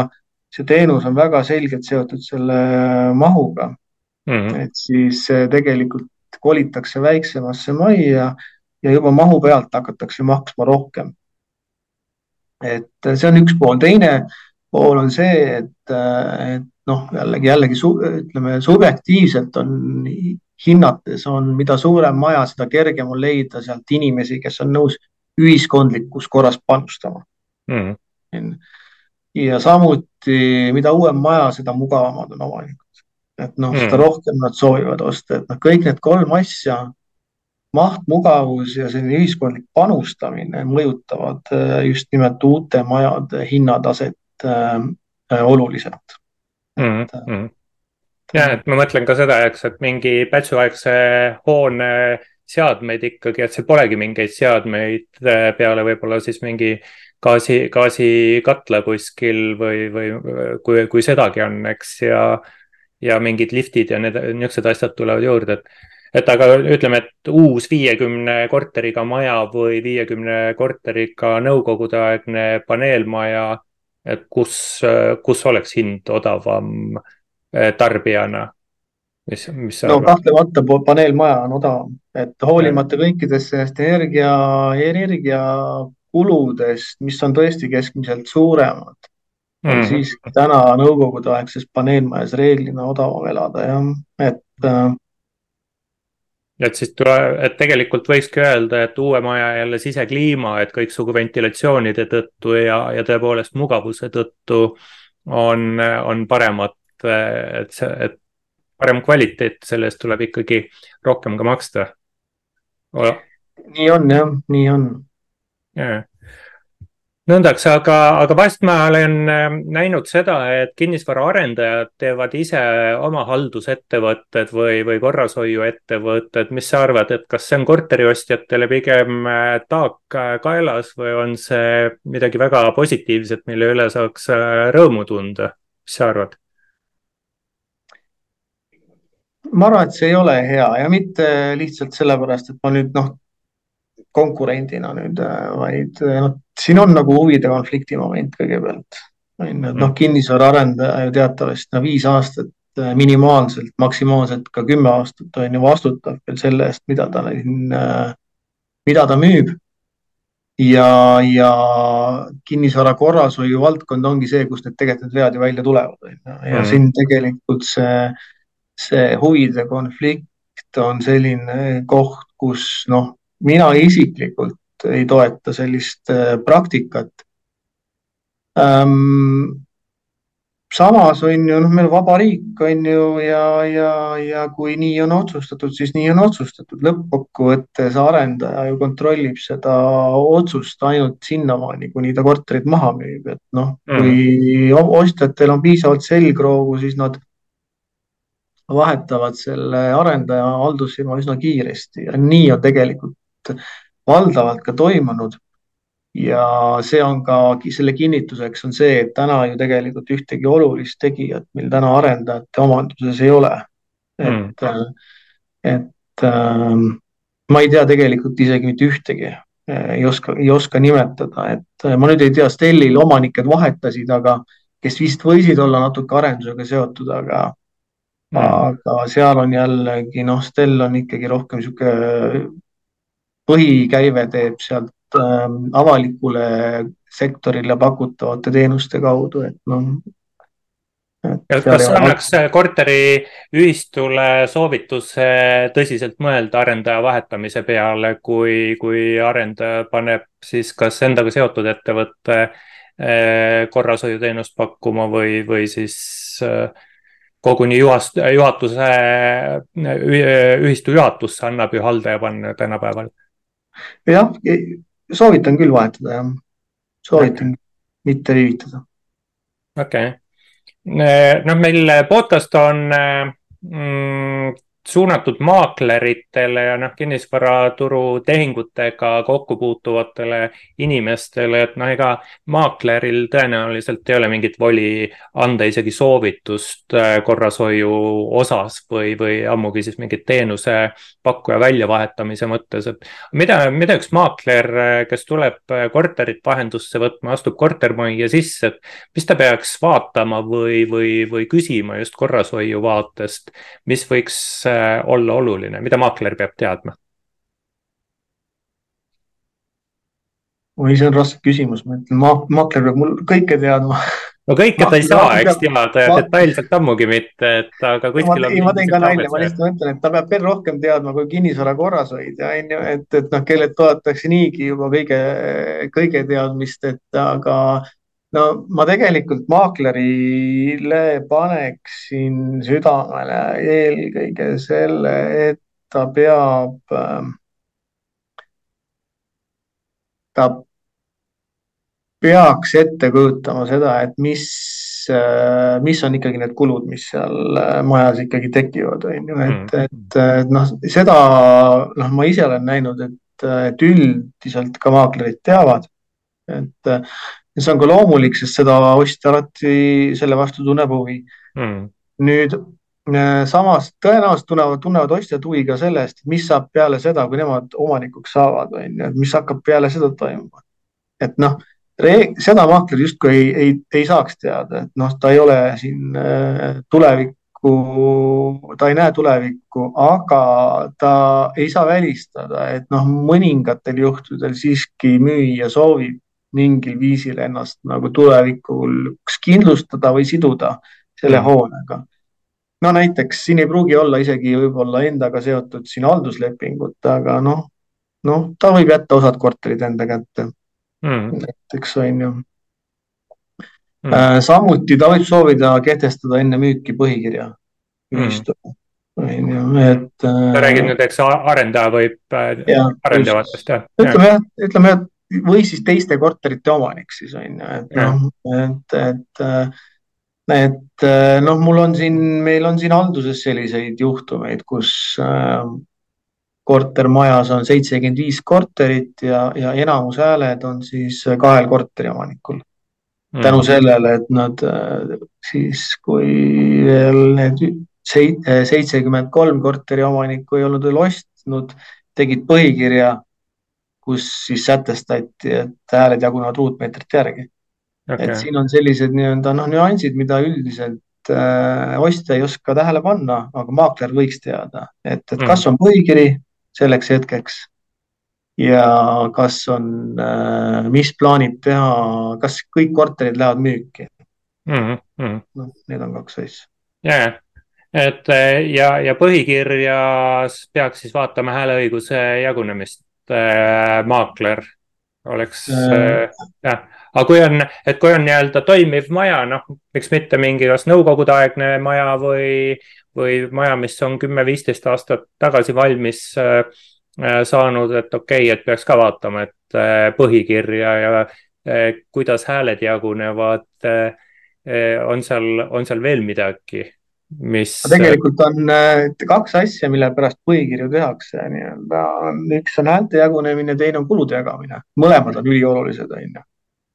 see teenus on väga selgelt seotud selle mahuga mm, -hmm. et siis äh, tegelikult kolitakse väiksemasse majja ja juba mahu pealt hakatakse maksma rohkem. et see on üks pool, teine pool on see, et, äh, et noh, jällegi, jällegi ütleme subjektiivselt on hinnates on, mida suurem maja, seda kergem on leida sealt inimesi, kes on nõus ühiskondlikus korras panustama mm. -hmm. ja samuti, mida uuem maja, seda mugavamad on omanikud. et noh mm, -hmm. seda rohkem nad soovivad osta, et noh, kõik need kolm asja, maht, mugavus ja selline ühiskondlik panustamine mõjutavad äh, just nimelt uute majade hinnataset äh, äh oluliselt mm. -hmm ja, et ma mõtlen ka seda, eks, et mingi pätsuaegse hoone seadmeid ikkagi, et see polegi mingeid seadmeid äh, peale võib-olla siis mingi gaasi, gaasikatla kuskil või, või kui, kui sedagi on, eks, ja, ja mingid liftid ja need niisugused asjad tulevad juurde, et et aga ütleme, et uus viiekümne korteriga maja või viiekümne korteriga nõukogudeaegne paneelmaja, et kus, kus oleks hind odavam tarbijana? mis, mis no arvad? kahtlemata paneelmaja on odavam, et hoolimata kõikidest sellest energia, energiakuludest, mis on tõesti keskmiselt suuremad mm, -hmm. on siiski täna nõukogudeaegses paneelmajas reeglina odavam elada jah, et äh, et siis tule, et tegelikult võikski öelda, et uue maja jälle sisekliima, et kõiksugu ventilatsioonide tõttu ja, ja tõepoolest mugavuse tõttu on, on paremad et see, et parem kvaliteet, selle eest tuleb ikkagi rohkem ka maksta. nii on jah, nii on. nõndaks, aga, aga vahest ma olen ähm, näinud seda, et kinnisvaraarendajad teevad ise oma haldusettevõtted või, või korrashoiuettevõtted. mis sa arvad, et kas see on korteriostjatele pigem äh, taak äh, kaelas või on see midagi väga positiivset, mille üle saaks äh, rõõmu tunda? mis sa arvad? Ma arvan, et see ei ole hea ja mitte lihtsalt sellepärast, et ma nüüd noh, konkurendina nüüd, vaid noh, siin on nagu huvide konflikti moment kõigepealt. on ju, et noh, mm. kinnisvaraarendaja ju teatavasti no viis aastat äh, minimaalselt, maksimaalselt ka kümme aastat on ju vastutav veel selle eest, mida ta siin, äh, mida ta müüb. ja, ja kinnisvara korrashoiu valdkond ongi see, kus need tegelikult need vead ju välja tulevad, on ju, ja mm. siin tegelikult see see huvide konflikt on selline koht, kus noh, mina isiklikult ei toeta sellist äh, praktikat ähm,. samas on ju noh, meil vaba riik on ju ja, ja, ja kui nii on otsustatud, siis nii on otsustatud. lõppkokkuvõttes arendaja ju kontrollib seda otsust ainult sinnamaani, kuni ta korterit maha müüb, et noh, kui mm. ostjatel on piisavalt selgroogu, siis nad vahetavad selle arendaja haldusfirma üsna kiiresti ja nii on tegelikult valdavalt ka toimunud. ja see on ka selle kinnituseks on see, et täna ju tegelikult ühtegi olulist tegijat meil täna arendajate omanduses ei ole. et mm., et ähm, ma ei tea tegelikult isegi mitte ühtegi, ei oska, ei oska nimetada, et ma nüüd ei tea, Stellil omanikud vahetasid, aga kes vist võisid olla natuke arendusega seotud, aga Mm. aga seal on jällegi noh, Stel on ikkagi rohkem sihuke põhikäive teeb sealt ähm, avalikule sektorile pakutavate teenuste kaudu, et noh. kas annaks korteriühistule soovituse tõsiselt mõelda arendaja vahetamise peale, kui, kui arendaja paneb siis kas endaga seotud ettevõtte äh, korrashoiuteenust pakkuma või, või siis äh, koguni juhast, juhatuse, ühistu juhatusse annab ju haldaja panna tänapäeval. jah, soovitan küll vahetada jah, soovitan okay. mitte viivitada. okei okay., noh, meil podcast on mm, suunatud maakleritele ja noh, kinnisvaraturu tehingutega kokku puutuvatele inimestele, et noh, ega maakleril tõenäoliselt ei ole mingit voli anda isegi soovitust äh, korrashoiu osas või, või ammugi siis mingit teenusepakkuja väljavahetamise mõttes, et mida, mida üks maakler, kes tuleb korterit vahendusse võtma, astub kortermajja sisse, et mis ta peaks vaatama või, või, või küsima just korrashoiu vaatest, mis võiks Äh, olla oluline, mida maakler peab teadma? oi, see on raske küsimus, ma ütlen, maakler peab mul kõike teadma no kõike ta ei saa, eks teada ja detailselt ammugi mitte, et aga kuskil on. ei, ma teen ka nalja, ma lihtsalt mõtlen, et ta peab veel rohkem teadma kui kinnisvara korrashoidja, on ju, et, et noh, kellelt toodetakse niigi juba kõige, kõige teadmist, et aga no ma tegelikult maaklerile paneksin südamele eelkõige selle, et ta peab, ähm, ta peaks ette kujutama seda, et mis, äh, mis on ikkagi need kulud, mis seal äh, majas ikkagi tekivad, on ju, et, mm. et, et noh, seda noh, ma ise olen näinud, et, et üldiselt ka maaklerid teavad, et ja see on ka loomulik, sest seda ostja alati selle vastu tunneb huvi mm.. nüüd äh, samas tõenäoliselt tunnevad, tunnevad ostjad huvi ka selle eest, mis saab peale seda, kui nemad omanikuks saavad, on ju, et mis hakkab peale seda toimuma. et noh, seda maakler justkui ei, ei, ei saaks teada, et noh, ta ei ole siin äh, tulevikku, ta ei näe tulevikku, aga ta ei saa välistada, et noh, mõningatel juhtudel siiski müüja soovib mingil viisil ennast nagu tulevikuks kindlustada või siduda selle mm. hoonega. no näiteks siin ei pruugi olla isegi võib-olla endaga seotud siin halduslepingut, aga noh, noh, ta võib jätta osad korterid enda kätte mm.. näiteks on ju mm.. Äh, samuti ta võib soovida kehtestada enne müüki põhikirja ühistule mm on ju, et. sa räägid nüüd, eks arendaja võib, äh, arendavatest jah? ütleme jah, ütleme, et või siis teiste korterite omanik siis on ju, et noh, et, et, et noh, mul on siin, meil on siin halduses selliseid juhtumeid, kus äh, kortermajas on seitsekümmend viis korterit ja, ja enamus hääled on siis kahel korteriomanikul mm.. tänu sellele, et nad äh, siis, kui veel need seitsekümmend kolm korteriomanikku ei olnud veel ostnud, tegid põhikirja kus siis sätestati, et hääled jagunevad ruutmeetrite järgi okay.. et siin on sellised nii-öelda noh, nüansid, mida üldiselt äh, ostja ei oska tähele panna, aga maakler võiks teada, et, et kas mm. on põhikiri selleks hetkeks ja kas on äh,, mis plaanib teha, kas kõik korterid lähevad müüki mm. -hmm. noh, need on kaks asja. ja, et ja, ja põhikirjas peaks siis vaatama hääleõiguse jagunemist äh, maakler oleks äh, jah, aga kui on, et kui on nii-öelda toimiv maja, noh, miks mitte mingi kas nõukogudeaegne maja või, või maja, mis on kümme-viisteist aastat tagasi valmis äh, äh saanud, et okei okay,, et peaks ka vaatama, et äh, põhikirja ja äh, kuidas hääled jagunevad äh,. on seal, on seal veel midagi mis. tegelikult on äh, kaks asja, mille pärast põhikirju tehakse nii-öelda, üks on häälte jagunemine, teine on kulude jagamine, mõlemad on üliolulised, on ju.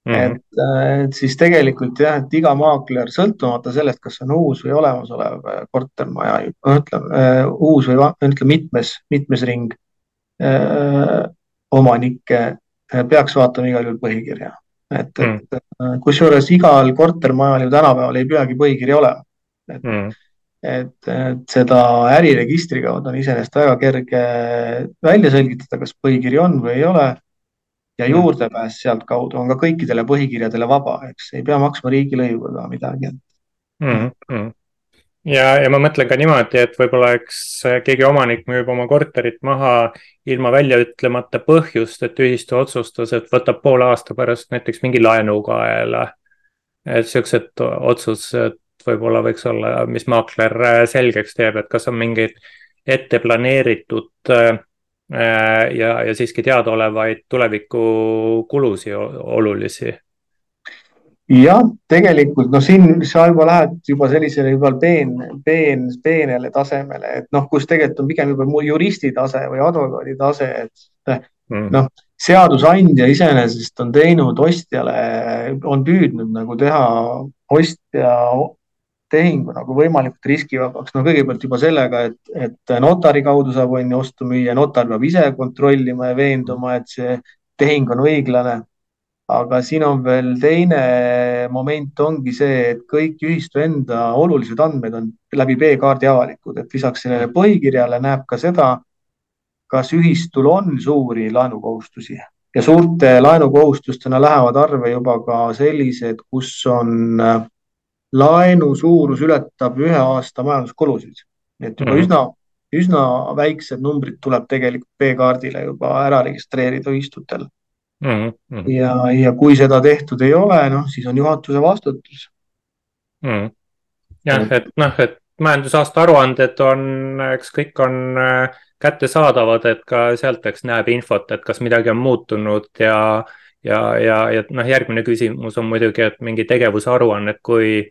Mhm. et, äh, et siis tegelikult jah, et iga maakler, sõltumata sellest, kas on uus või olemasolev äh, kortermaja, ütleme uus või ütleme mitmes, mitmes ring öö, omanikke peaks vaatama igal juhul põhikirja. et, et mm. kusjuures igal kortermajal ju tänapäeval ei peagi põhikiri olema. et mm et, et seda äriregistri kaudu on iseenesest väga kerge välja selgitada, kas põhikiri on või ei ole. ja juurdepääs sealtkaudu on ka kõikidele põhikirjadele vaba, eks ei pea maksma riigilõivu ega midagi mm. -hmm. ja, ja ma mõtlen ka niimoodi, et võib-olla eks keegi omanik müüb oma korterit maha ilma välja ütlemata põhjust, et ühistu otsustas, et võtab poole aasta pärast näiteks mingi laenu kaela. et siuksed otsused võib-olla võiks olla, mis maakler selgeks teeb, et kas on mingeid ette planeeritud äh, ja, ja siiski teadaolevaid tulevikukulusid olulisi jah, tegelikult noh, siin sa juba lähed juba sellisele juba peen, peen, peenele tasemele, et noh, kus tegelikult on pigem juba juristi tase või advokaadi tase, et mm. noh, seadusandja iseenesest on teinud ostjale, on püüdnud nagu teha ostja tehingu nagu võimalikult riskivabaks. no kõigepealt juba sellega, et, et notari kaudu saab on ju ostu müüa, notar peab ise kontrollima ja veenduma, et see tehing on õiglane. aga siin on veel teine moment ongi see, et kõik ühistu enda olulised andmed on läbi B-kaardi avalikud, et lisaks sellele põhikirjale näeb ka seda, kas ühistul on suuri laenukohustusi ja suurte laenukohustustena lähevad arve juba ka sellised, kus on äh, laenu suurus ületab ühe aasta majanduskulusid. et juba mm -hmm. üsna, üsna väiksed numbrid tuleb tegelikult B-kaardile juba ära registreerida ühistutel mm. -hmm. ja, ja kui seda tehtud ei ole, noh, siis on juhatuse vastutus mm. -hmm. jah, et noh, et majandusaasta aruanded on, eks kõik on äh, kättesaadavad, et ka sealt, eks näeb infot, et kas midagi on muutunud ja ja, ja, ja noh, järgmine küsimus on muidugi, et mingi tegevusaruannet, kui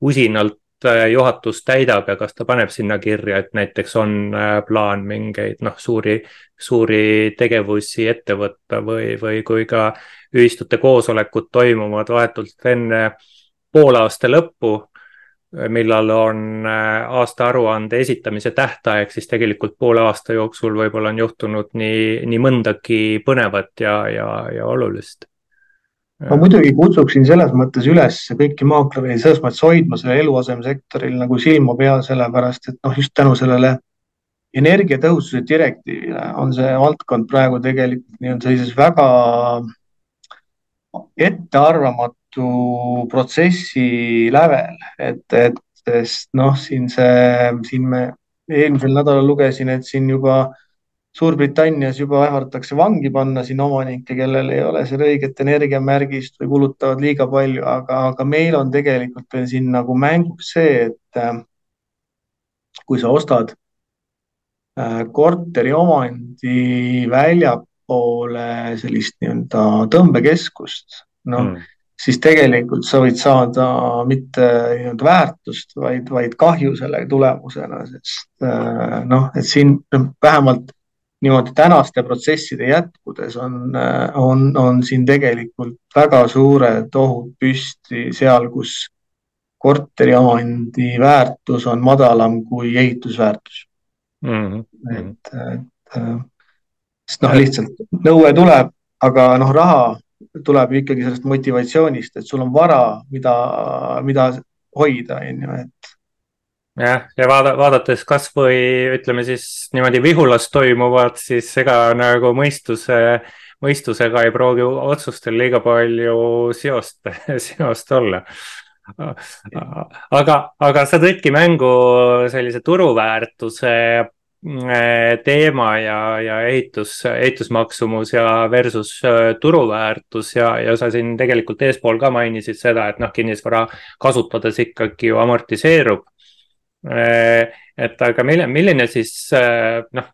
usinalt äh, juhatus täidab ja kas ta paneb sinna kirja, et näiteks on äh, plaan mingeid noh, suuri, suuri tegevusi ette võtta või, või kui ka ühistute koosolekud toimuvad vahetult enne poolaasta lõppu, millal on äh, aastaaruande esitamise tähtaeg, siis tegelikult poole aasta jooksul võib-olla on juhtunud nii, nii mõndagi põnevat ja, ja, ja olulist ma muidugi kutsuksin selles mõttes üles kõiki maaklereid selles mõttes hoidma sellel eluasemesektoril nagu silma peal, sellepärast et noh, just tänu sellele energiatõhususe direktiivile on see valdkond praegu tegelikult nii-öelda sellises väga ettearvamatu protsessi lävel, et, et sest noh, siin see, siin me eelmisel nädalal lugesin, et siin juba äh, Suurbritannias juba ähvardatakse vangi panna siin omanikke, kellel ei ole seal õiget energiamärgist või kulutavad liiga palju, aga, aga meil on tegelikult veel siin nagu mängus see, et äh, kui sa ostad äh, korteri omandi väljapoole sellist nii-öelda tõmbekeskust, noh mm., siis tegelikult sa võid saada mitte nii-öelda väärtust, vaid, vaid kahju selle tulemusena, sest äh, noh, et siin noh, vähemalt niimoodi tänaste protsesside jätkudes on, on, on siin tegelikult väga suured ohud püsti seal, kus korteriomandi väärtus on madalam kui ehitusväärtus mm. -hmm. et, et sest noh, lihtsalt nõue tuleb, aga noh, raha tuleb ikkagi sellest motivatsioonist, et sul on vara, mida, mida hoida, on ju, et jah, ja vaada, vaadates kasvõi ütleme siis niimoodi Vihulas toimuvat, siis ega nagu mõistuse, mõistusega ei pruugi otsustel liiga palju seost, (laughs) seost olla. aga, aga sa tõidki mängu sellise turuväärtuse mm, teema ja, ja ehitus, ehitusmaksumus ja versus äh, turuväärtus ja, ja sa siin tegelikult eespool ka mainisid seda, et noh, kinnisvara kasutades ikkagi ju amortiseerub et aga milline, milline siis äh, noh,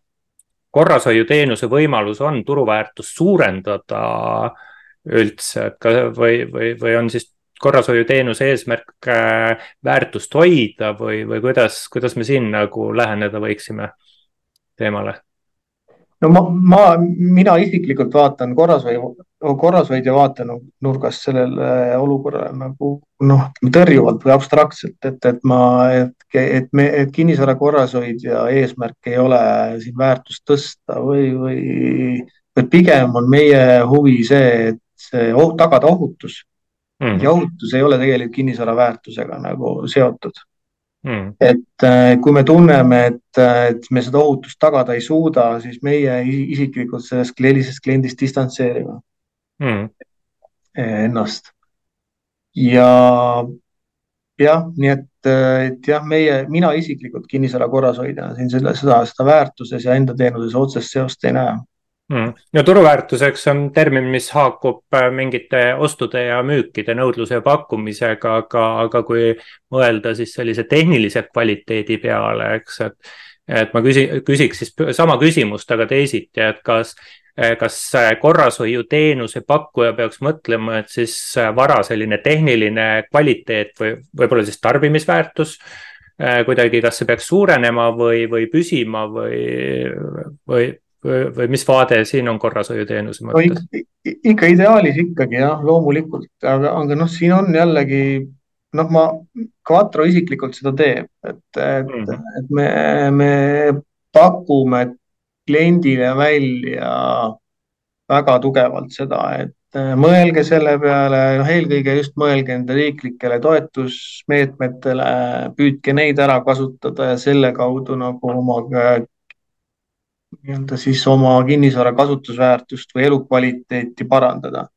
korrashoiuteenuse võimalus on turuväärtust suurendada üldse, et ka või, või, või on siis korrashoiuteenuse eesmärk äh, väärtust hoida või, või kuidas, kuidas me siin nagu läheneda võiksime teemale? no ma, ma, mina isiklikult vaatan korrashoiu, korrashoidja vaatenurgast sellele olukorrale nagu noh, tõrjuvalt või abstraktselt, et, et ma, et, et me, et kinnisvara korrashoidja eesmärk ei ole siin väärtust tõsta või, või, või pigem on meie huvi see, et see oh, tagada ohutus mm. -hmm. ja ohutus ei ole tegelikult kinnisvara väärtusega nagu seotud mm.. et äh, kui me tunneme, et, äh, et me seda ohutust tagada ei suuda, siis meie isiklikult sellest sellisest kliendist distantseerime mm. ennast. ja jah, nii et, et jah, meie, mina isiklikult kinnisvara korrashoidjana siin selle, seda, seda väärtuses ja enda teenuses otsest seost ei näe mm.. ja turuväärtuseks on termin, mis haakub äh, mingite ostude ja müükide nõudluse ja pakkumisega, aga, aga kui mõelda siis sellise tehnilise kvaliteedi peale, eks, et. et ma küsi-, küsiks siis sama küsimust, aga teisiti, et kas, kas korrashoiuteenuse pakkuja peaks mõtlema, et siis vara selline tehniline kvaliteet või võib-olla siis tarbimisväärtus kuidagi, kas see peaks suurenema või, või püsima või, või, või mis vaade siin on korrashoiuteenuse mõttes no,? ikka ideaalis ikkagi jah, loomulikult, aga, aga noh, siin on jällegi noh, ma, Quattro isiklikult seda teeb, et, et mm, -hmm. et me, me pakume kliendile välja väga tugevalt seda, et mõelge selle peale, noh, eelkõige just mõelge nende riiklikele toetusmeetmetele, püüdke neid ära kasutada ja selle kaudu nagu oma nii-öelda siis oma kinnisvara kasutusväärtust või elukvaliteeti parandada.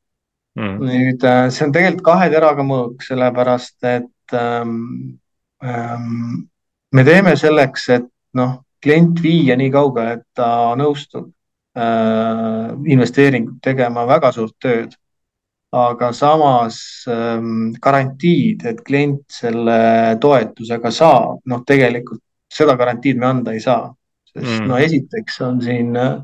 Mm.. nüüd äh, see on tegelikult kahe teraga mõõk, sellepärast et ähm, ähm, me teeme selleks, et noh, klient viia nii kaugele, et ta nõustub äh, investeeringut tegema, väga suurt tööd. aga samas ähm, garantiid, et klient selle toetusega saab, noh, tegelikult seda garantiid me anda ei saa sest mm. no esiteks on siin äh,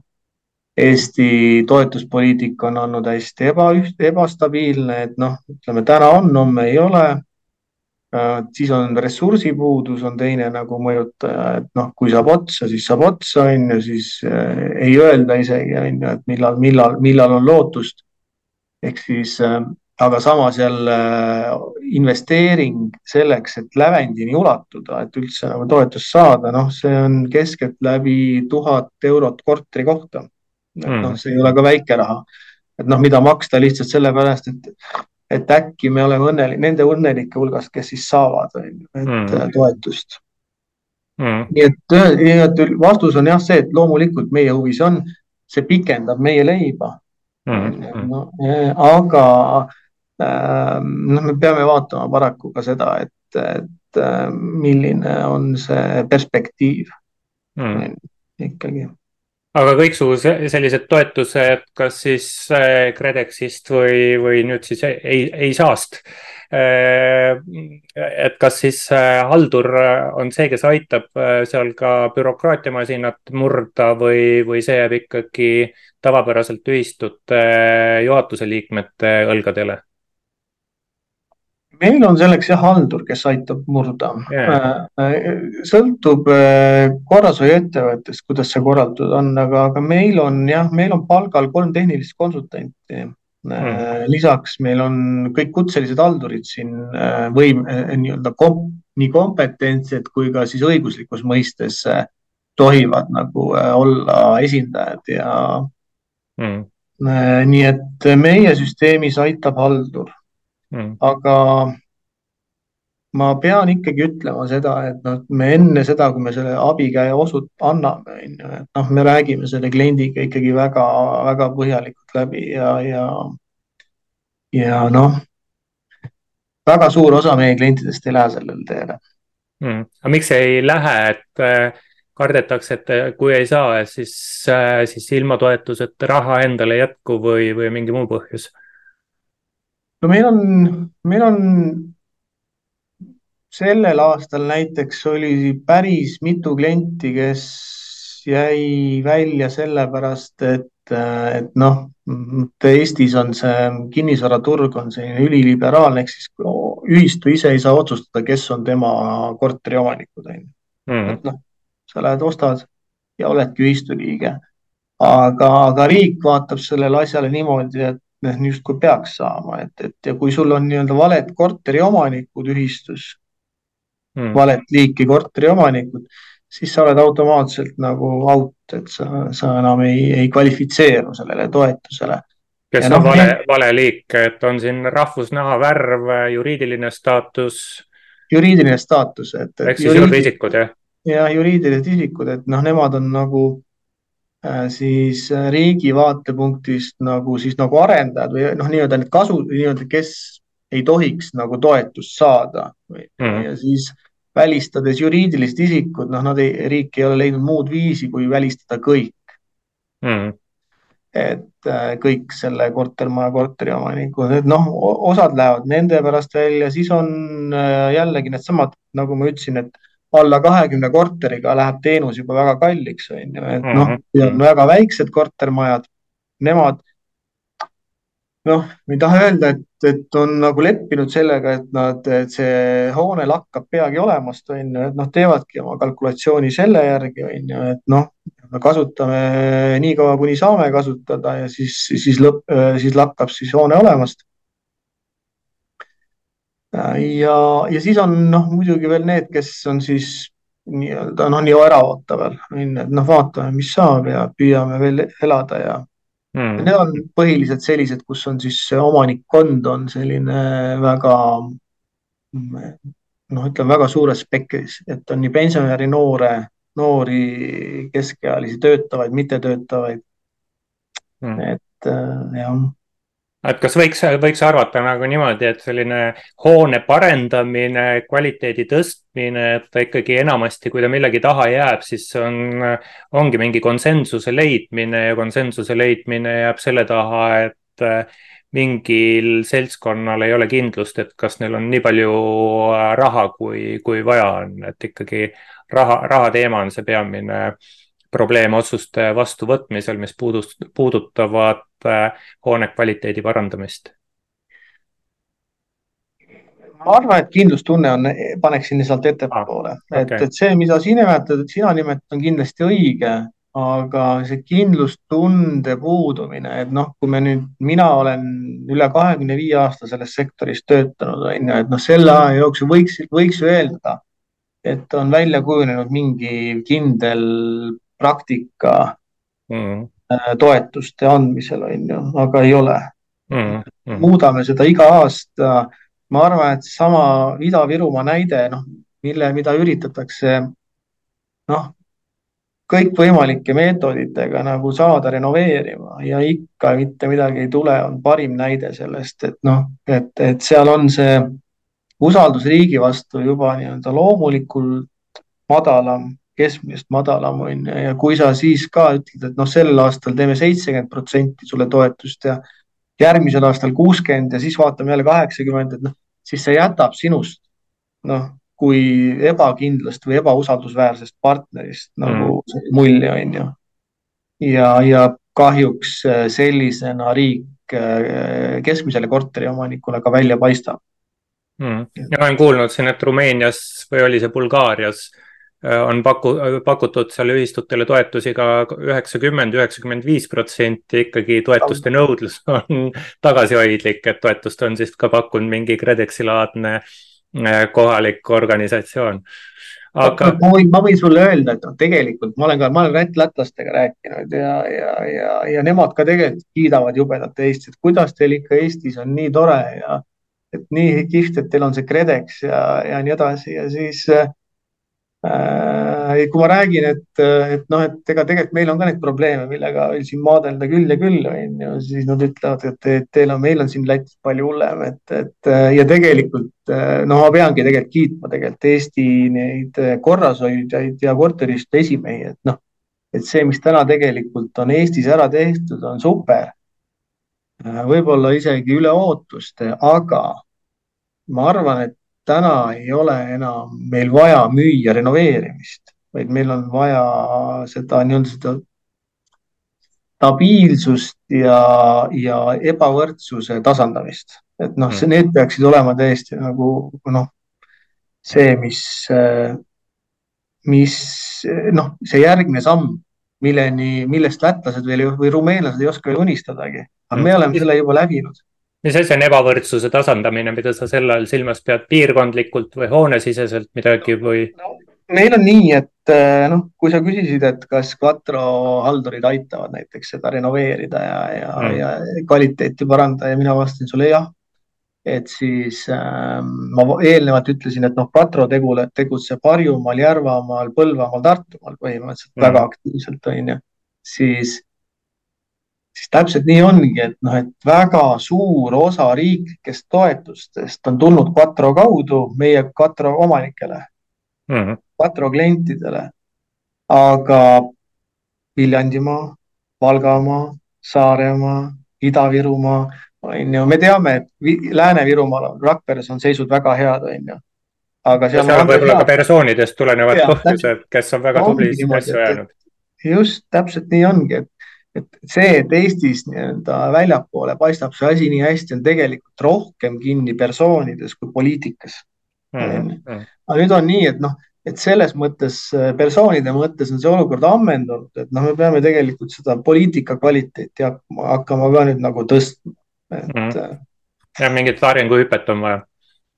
Eesti toetuspoliitika on olnud hästi ebaüht-, ebastabiilne, et noh, ütleme täna on, homme ei ole. Äh, siis on ressursipuudus on teine nagu mõjutaja, et noh, kui saab otsa, siis saab otsa, on ju, siis äh, ei öelda isegi, on ju, et millal, millal, millal on lootust. ehk siis äh, aga samas jälle investeering selleks, et lävendini ulatuda, et üldse nagu toetust saada, noh, see on keskeltläbi tuhat eurot korteri kohta. et noh, mm. see ei ole ka väike raha. et noh, mida maksta lihtsalt sellepärast, et, et äkki me oleme õnnelik, nende õnnelike hulgast, kes siis saavad, on ju, et mm. toetust mm.. nii et, nii et vastus on jah see, et loomulikult meie huvi see on, see pikendab meie leiba mm.. No, aga Ehm, noh, me peame vaatama paraku ka seda, et, et ehm, milline on see perspektiiv mm. ikkagi. Aga kõiksugu sellised toetused, kas siis eh, KredExist või, või nüüd siis ei, ei saast. Ehm, et kas siis eh, haldur on see, kes aitab seal ka bürokraatiamasinat murda või, või see jääb ikkagi tavapäraselt ühistute juhatuse liikmete õlgadele? Meil on selleks jah haldur, kes aitab murda. Yeah.. sõltub äh, korrashoiuettevõttest, kuidas see korraldatud on, aga, aga meil on jah, meil on palgal kolm tehnilist konsultanti. Mm.. lisaks meil on kõik kutselised haldurid siin äh, või nii-öelda kom, nii kompetentsed kui ka siis õiguslikus mõistes tohivad nagu olla esindajad ja mm. nii et meie süsteemis aitab haldur mm.. aga ma pean ikkagi ütlema seda, et noh, me enne seda, kui me selle abikäe osut-, anname, on ju, et noh, me räägime selle kliendiga ikkagi väga-väga põhjalikult läbi ja, ja, ja noh, väga suur osa meie klientidest ei lähe sellele teele. Mm.. aga miks ei lähe, et äh, kardetakse, et äh, kui ei saa, siis, äh, siis ilma toetuseta raha endale ei jätku või, või mingi muu põhjus? No meil on, meil on sellel aastal näiteks oli päris mitu klienti, kes jäi välja sellepärast, et, et noh, Eestis on see kinnisvaraturg on selline üliliberaalne, ehk siis ühistu ise ei saa otsustada, kes on tema korteriomanikud, on ju. Mhm. et noh, sa lähed, ostad ja oledki ühistu liige. aga, aga riik vaatab sellele asjale niimoodi, et justkui peaks saama, et, et ja kui sul on nii-öelda valed korteriomanikud ühistus hmm., valet liiki korteriomanikud, siis sa oled automaatselt nagu out, et sa, sa enam ei, ei kvalifitseeru sellele toetusele. kes on no, vale, vale liik, et on siin rahvusnaha värv, juriidiline staatus? juriidiline staatus, et. ehk siis juriidiliselt isikud, jah? jah, juriidilised isikud, et noh, nemad on nagu siis riigi vaatepunktist nagu siis nagu arendajad või noh, nii-öelda need kasu, nii-öelda, kes ei tohiks nagu toetust saada mm. -hmm. ja siis välistades juriidilised isikud, noh, nad ei, riik ei ole leidnud muud viisi, kui välistada kõik mm. -hmm. et äh, kõik selle kortermaja korteriomanikud, et noh, osad lähevad nende pärast välja, siis on äh, jällegi needsamad, nagu ma ütlesin, et alla kahekümne korteriga läheb teenus juba väga kalliks, on ju, et noh, mhm. on väga väiksed kortermajad, nemad noh, ei taha öelda, et, et on nagu leppinud sellega, et nad, et see hoone lakkab peagi olemast, on ju, et noh, teevadki oma kalkulatsiooni selle järgi, on ju, et noh, me kasutame nii kaua, kuni saame kasutada ja siis, siis lõpp, siis lakkab siis hoone olemast. Ja, ja siis on noh, muidugi veel need, kes on siis nii-öelda noh, nii ju, et noh, vaatame, mis saab ja püüame veel elada ja mm.. Need on põhiliselt sellised, kus on siis omanikkond on selline väga noh, ütleme väga suures spektris, et on nii pensionäri noore, noori, keskealisi, töötavaid, mittetöötavaid. Mm.. et äh, jah et kas võiks, võiks arvata nagu niimoodi, et selline hoone parendamine, kvaliteedi tõstmine, et ta ikkagi enamasti, kui ta millegi taha jääb, siis on, ongi mingi konsensuse leidmine ja konsensuse leidmine jääb selle taha, et äh, mingil seltskonnal ei ole kindlust, et kas neil on nii palju äh, raha, kui, kui vaja on, et ikkagi raha, raha teema on see peamine probleem otsuste vastuvõtmisel, mis puudutavad äh, hoone kvaliteedi parandamist? ma arvan, et kindlustunne on, paneksin sealt ettepoole ah,, et okay., et see, mida sina nimetad, sina nimetad, on kindlasti õige, aga see kindlustunde puudumine, et noh, kui me nüüd, mina olen üle kahekümne viie aasta selles sektoris töötanud, on ju, et noh, selle aja jooksul võiks, võiks ju eeldada, et on välja kujunenud mingi kindel praktika mm. Toetuste andmisel, on ju, aga ei ole mm.. Mm. muudame seda iga aasta. ma arvan, et sama Ida-Virumaa näide, noh, mille, mida üritatakse noh, kõikvõimalike meetoditega nagu saada renoveerima ja ikka mitte midagi ei tule, on parim näide sellest, et noh, et, et seal on see usaldus riigi vastu juba nii-öelda loomulikult madalam keskmisest madalam on ju, ja kui sa siis ka ütled, et noh, sel aastal teeme seitsekümmend protsenti sulle toetust ja järgmisel aastal kuuskümmend ja siis vaatame jälle kaheksakümmend, et noh, siis see jätab sinust noh, kui ebakindlast või ebausaldusväärsest partnerist nagu mm. mulje on ju. ja, ja kahjuks äh, sellisena riik äh, keskmisele korteriomanikule ka välja paistab mm.. ja olen kuulnud siin, et Rumeenias või oli see Bulgaarias Äh, on paku-, pakutud seal ühistutele toetusi ka üheksakümmend, üheksakümmend viis protsenti, ikkagi toetuste nõudlus (laughs) on tagasihoidlik, et toetust on siis ka pakkunud mingi KredExi laadne äh, kohalik organisatsioon. aga. ma võin, ma võin sulle öelda, et noh, tegelikult ma olen ka, ma olen lätlastega rääkinud ja, ja, ja, ja nemad ka tegelikult kiidavad jubedalt Eestit, kuidas teil ikka Eestis on nii tore ja et nii kihvt, et teil on see KredEx ja, ja nii edasi ja siis äh, Äh, kui ma räägin, et, et noh, et ega tegelikult meil on ka neid probleeme, millega siin maadelda küll ja küll, on ju, siis nad ütlevad, et, et teil on, meil on siin Lätis palju hullem, et, et ja tegelikult noh, ma peangi tegelikult kiitma tegelikult Eesti neid korrashoidjaid ja korteristu esimehi, et noh, et see, mis täna tegelikult on Eestis ära tehtud, on super. võib-olla isegi üle ootuste, aga ma arvan, et täna ei ole enam meil vaja müüa renoveerimist, vaid meil on vaja seda nii-öelda seda stabiilsust ja, ja ebavõrdsuse tasandamist, et noh, see, mm. need peaksid olema täiesti nagu noh, see, mis, mis noh, see järgmine samm, milleni, millest lätlased veel või rumeenlased ei oska veel unistadagi, aga me mm. oleme selle juba läbinud mis asi on ebavõrdsuse tasandamine, mida sa selle all silmas pead, piirkondlikult või hoonesiseselt midagi või no,? meil on nii, et eh, noh, kui sa küsisid, et kas Quattro haldurid aitavad näiteks seda renoveerida ja, ja mm., ja kvaliteeti parandada ja mina vastasin sulle jah. et siis äh, ma eelnevalt ütlesin, et noh, Quattro tegutseb Harjumaal, Järvamaal, Põlvamaal, Tartumaal põhimõtteliselt mm. väga aktiivselt, on ju siis, siis täpselt nii ongi, et noh, et väga suur osa riiklikest toetustest on tulnud Quattro kaudu meie Quattro omanikele mm, -hmm. Quattro klientidele. aga Viljandimaa, Valgamaa, Saaremaa, Ida-Virumaa, on ju, me teame, et Lääne-Virumaal, Rakveres on seisud väga head, on ju aga seal, seal on võib-olla ka persoonidest tulenevad põhjused, kes on väga tublisti asju ajanud. just, täpselt nii ongi, et, et see, et Eestis nii-öelda väljapoole paistab see asi nii hästi, on tegelikult rohkem kinni persoonides kui poliitikas mm. -hmm. aga nüüd on nii, et noh, et selles mõttes, persoonide mõttes on see olukord ammendunud, et noh, me peame tegelikult seda poliitika kvaliteeti hakkama, ka nüüd nagu tõstma, et mm. -hmm. ja mingit arenguhüpet on vaja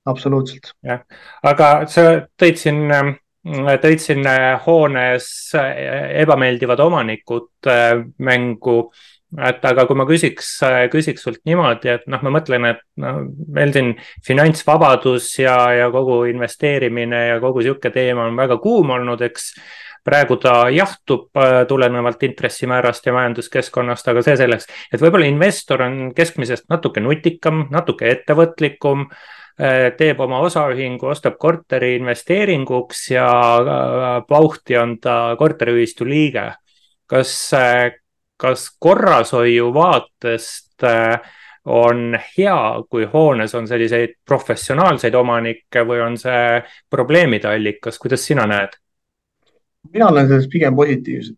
absoluutselt. jah, aga sa tõid siin, ähm, tõid siin äh, hoones äh, ebameeldivad omanikud äh, mängu et aga kui ma küsiks, küsiks sult niimoodi, et noh, ma mõtlen, et noh, meil siin finantsvabadus ja, ja kogu investeerimine ja kogu sihuke teema on väga kuum olnud, eks. praegu ta jahtub tulenevalt intressimäärast ja majanduskeskkonnast, aga see selleks, et võib-olla investor on keskmisest natuke nutikam, natuke ettevõtlikum Äh, teeb oma osaühingu, ostab korteri investeeringuks ja äh, pauhti on ta korteriühistu liige. kas, äh, kas korrashoiu vaatest on hea, kui hoones on selliseid professionaalseid omanikke või on see probleemide allikas, kuidas sina näed? mina näen selles pigem positiivset,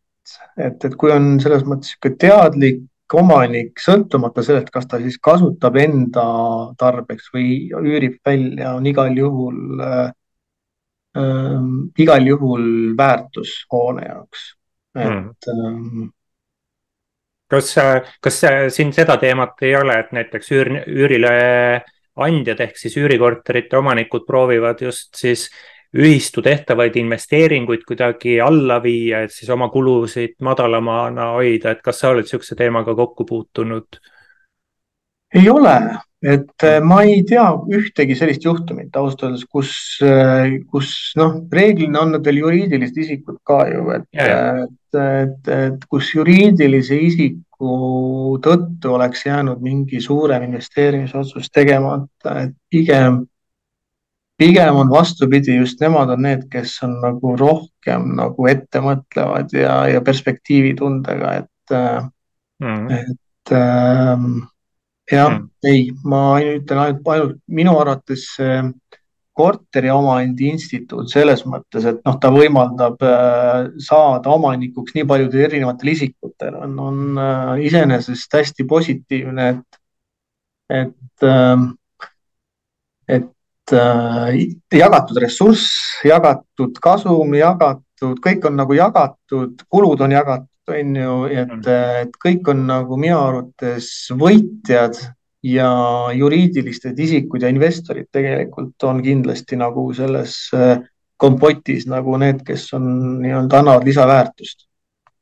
et, et kui on selles mõttes sihuke teadlik omanik, sõltumata sellest, kas ta siis kasutab enda tarbeks või üürib välja, on igal juhul äh,, äh, igal juhul väärtus hoone jaoks, et mm.. kas, kas siin seda teemat ei ole, et näiteks üür, üürile andjad ehk siis üürikorterite omanikud proovivad just siis ühistu tehtavaid investeeringuid kuidagi alla viia, et siis oma kulusid madalamana hoida, et kas sa oled niisuguse teemaga kokku puutunud? ei ole, et äh, ma ei tea ühtegi sellist juhtumit ausalt öeldes, kus, äh, kus noh, reeglina on nendel juriidilised isikud ka ju, et, et, et, et kus juriidilise isiku tõttu oleks jäänud mingi suurem investeerimisotsus tegemata, et pigem pigem on vastupidi, just nemad on need, kes on nagu rohkem nagu ettemõtlevad ja, ja perspektiivitundega, et mm., et ähm, jah mm., ei, ma ütlen ainult, ainult minu arvates korteriomandi instituut selles mõttes, et noh, ta võimaldab äh, saada omanikuks nii paljudel erinevatel isikutel, on, on äh, iseenesest hästi positiivne, et, et äh, et jagatud ressurss, jagatud kasum, jagatud, kõik on nagu jagatud, kulud on jagatud, on ju, et, mm. et kõik on nagu minu arvates võitjad ja juriidilised isikud ja investorid tegelikult on kindlasti nagu selles äh, kompotis nagu need, kes on nii-öelda annavad lisaväärtust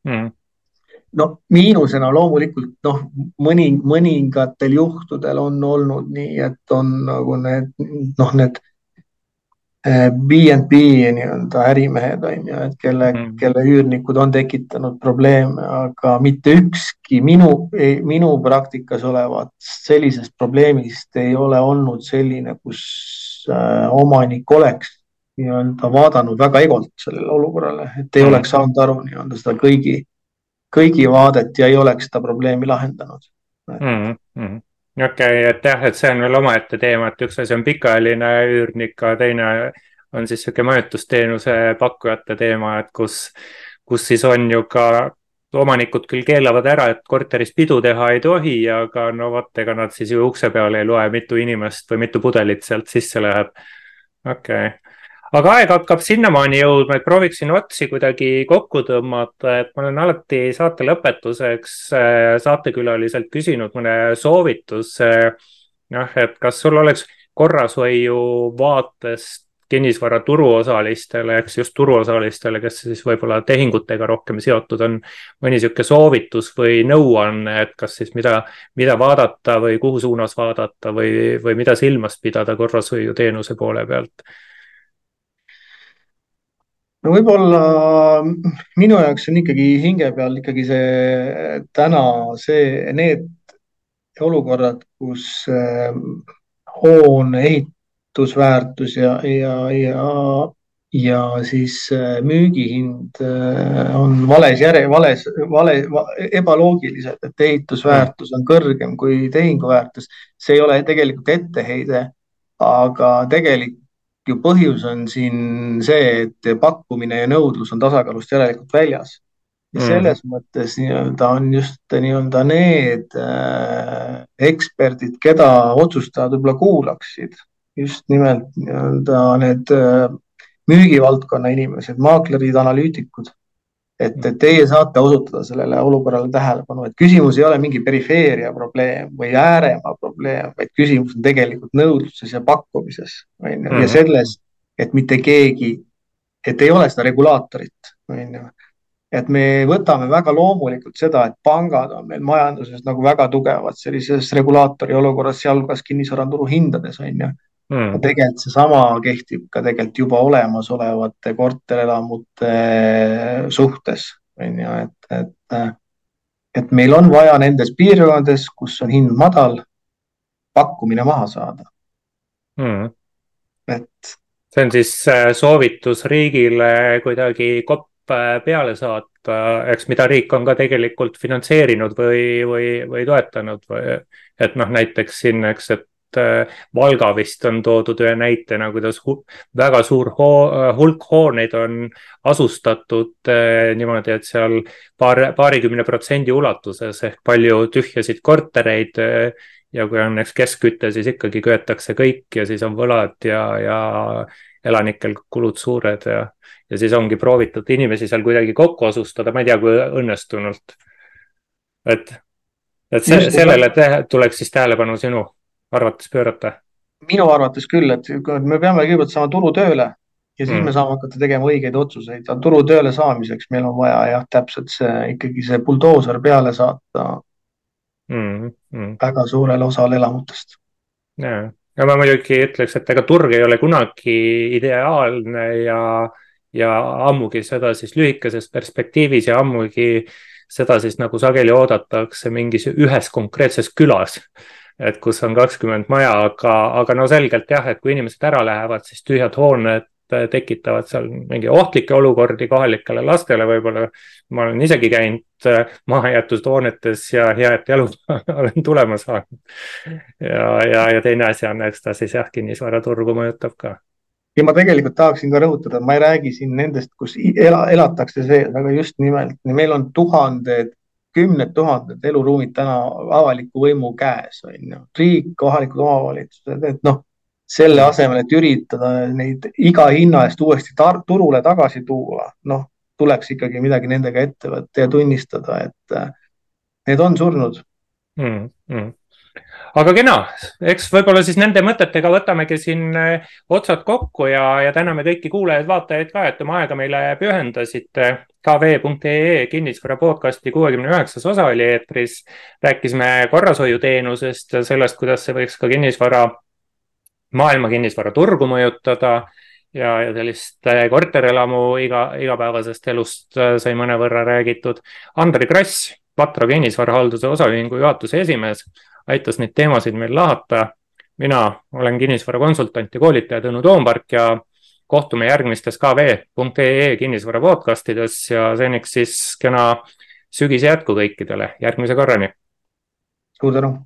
mm no miinusena loomulikult noh, mõni, mõningatel juhtudel on olnud nii, et on nagu need noh, need BNB nii-öelda ärimehed on ju, et kelle mm., kelle üürnikud on tekitanud probleeme, aga mitte ükski minu, minu praktikas olevatest sellisest probleemist ei ole olnud selline, kus äh, omanik oleks nii-öelda vaadanud väga egolt sellele olukorrale, et ei mm. oleks saanud aru nii-öelda seda kõigi kõigi vaadet ja ei oleks seda probleemi lahendanud mm. -hmm okei okay,, et jah, et see on veel omaette teema, et üks asi on pikaajaline üürnik, aga teine on siis sihuke majutusteenuse pakkujate teema, et kus, kus siis on ju ka omanikud küll keelavad ära, et korteris pidu teha ei tohi, aga no vot, ega nad siis ju ukse peal ei loe, mitu inimest või mitu pudelit sealt sisse läheb. okei okay aga aeg hakkab sinnamaani jõudma, et prooviksin otsi kuidagi kokku tõmmata, et ma olen alati saate lõpetuseks äh, saatekülaliselt küsinud mõne soovituse. noh, et kas sul oleks korrashoiu vaatest kinnisvara turuosalistele, eks just turuosalistele, kes siis võib-olla tehingutega rohkem seotud on, mõni niisugune soovitus või nõuanne, et kas siis mida, mida vaadata või kuhu suunas vaadata või, või mida silmas pidada korrashoiuteenuse poole pealt no võib-olla minu jaoks on ikkagi hinge peal ikkagi see täna see, need olukorrad, kus äh, hoone ehitusväärtus ja, ja, ja, ja siis äh, müügihind äh, on vales järe, vales, vale, ebaloogilised, et ehitusväärtus on kõrgem kui tehinguväärtus. see ei ole tegelikult etteheide, aga tegelik ju põhjus on siin see, et pakkumine ja nõudlus on tasakaalust järelikult väljas. ja mm. selles mõttes nii-öelda on just nii-öelda need äh, eksperdid, keda otsustajad võib-olla kuulaksid, just nimelt nii-öelda need äh, müügivaldkonna inimesed, maaklerid, analüütikud et, et teie saate osutada sellele olukorrale tähelepanu, et küsimus ei ole mingi perifeeria probleem või ääremaa probleem, vaid küsimus on tegelikult nõudluses ja pakkumises, on ju, ja mhm. selles, et mitte keegi, et ei ole seda regulaatorit, on ju. et me võtame väga loomulikult seda, et pangad on meil majanduses nagu väga tugevad sellises regulaatori olukorras, sealhulgas kinnisvaraturu hindades, on ju mm.. tegelikult seesama kehtib ka tegelikult juba olemasolevate korterelamute suhtes, on ju, et, et, et meil on vaja nendes piirkondades, kus on hind madal, pakkumine maha saada. Mm.. et. see on siis äh, soovitus riigile kuidagi kopp äh, peale saata, eks, mida riik on ka tegelikult finantseerinud või, või, või toetanud või et noh, näiteks siin, eks, et Valga vist on toodud ühe näitena, kuidas väga suur hoo hulk hooneid on asustatud äh, niimoodi, et seal paar, paarikümne protsendi ulatuses ehk palju tühjasid kortereid äh, ja kui on näiteks keskküte, siis ikkagi köetakse kõik ja siis on võlad ja, ja elanikel kulud suured ja, ja siis ongi proovitud inimesi seal kuidagi kokku asustada, ma ei tea, kui õnnestunult. et, et se, sellele tuleks siis tähelepanu sinu arvates pöörata? minu arvates küll, et me peame kõigepealt saama turu tööle ja siis mm. me saame hakata tegema õigeid otsuseid, turu tööle saamiseks meil on vaja jah, täpselt see ikkagi see buldooser peale saata mm. Mm. väga suurele osale elamutest. ja, ja ma muidugi ütleks, et ega turg ei ole kunagi ideaalne ja, ja ammugi seda siis lühikeses perspektiivis ja ammugi seda siis nagu sageli oodatakse mingis ühes konkreetses külas et kus on kakskümmend maja, aga, aga no selgelt jah, et kui inimesed ära lähevad, siis tühjad hooned tekitavad seal mingi ohtlikke olukordi kohalikele lastele võib-olla. ma olen isegi käinud äh, mahajäetud hoonetes ja head jalud (laughs) olen tulema saanud. ja, ja, ja teine asi on, eks ta siis jah, kinnisvaraturgu mõjutab ka ja ma tegelikult tahaksin ka rõhutada, ma ei räägi siin nendest, kus ela, elatakse sees, aga just nimelt meil on tuhanded kümned tuhanded eluruumid täna avaliku võimu käes, on ju, riik, kohalikud omavalitsused, et noh, selle asemel, et üritada neid iga hinna eest uuesti turule tagasi tuua, noh, tuleks ikkagi midagi nendega ette võtta ja tunnistada, et äh, need on surnud mm. -hmm aga kena, eks võib-olla siis nende mõtetega võtamegi siin äh, otsad kokku ja, ja täname kõiki kuulajaid-vaatajaid ka, et oma aega meile pühendasite. kv.ee kinnisvara podcasti kuuekümne üheksas osa oli eetris. rääkisime korrashoiuteenusest sellest, kuidas see võiks ka kinnisvara, maailma kinnisvaraturgu mõjutada ja, ja sellist äh, korterelamu iga, igapäevasest elust äh, sai mõnevõrra räägitud. Andri Kross, Vatra kinnisvarahalduse osaühingu juhatuse esimees aitas neid teemasid meil lahata. mina olen kinnisvarakonsultant ja koolitaja Tõnu Toompark ja kohtume järgmistes kv.ee kinnisvara podcastides ja seniks siis kena sügise jätku kõikidele, järgmise korrani. suur tänu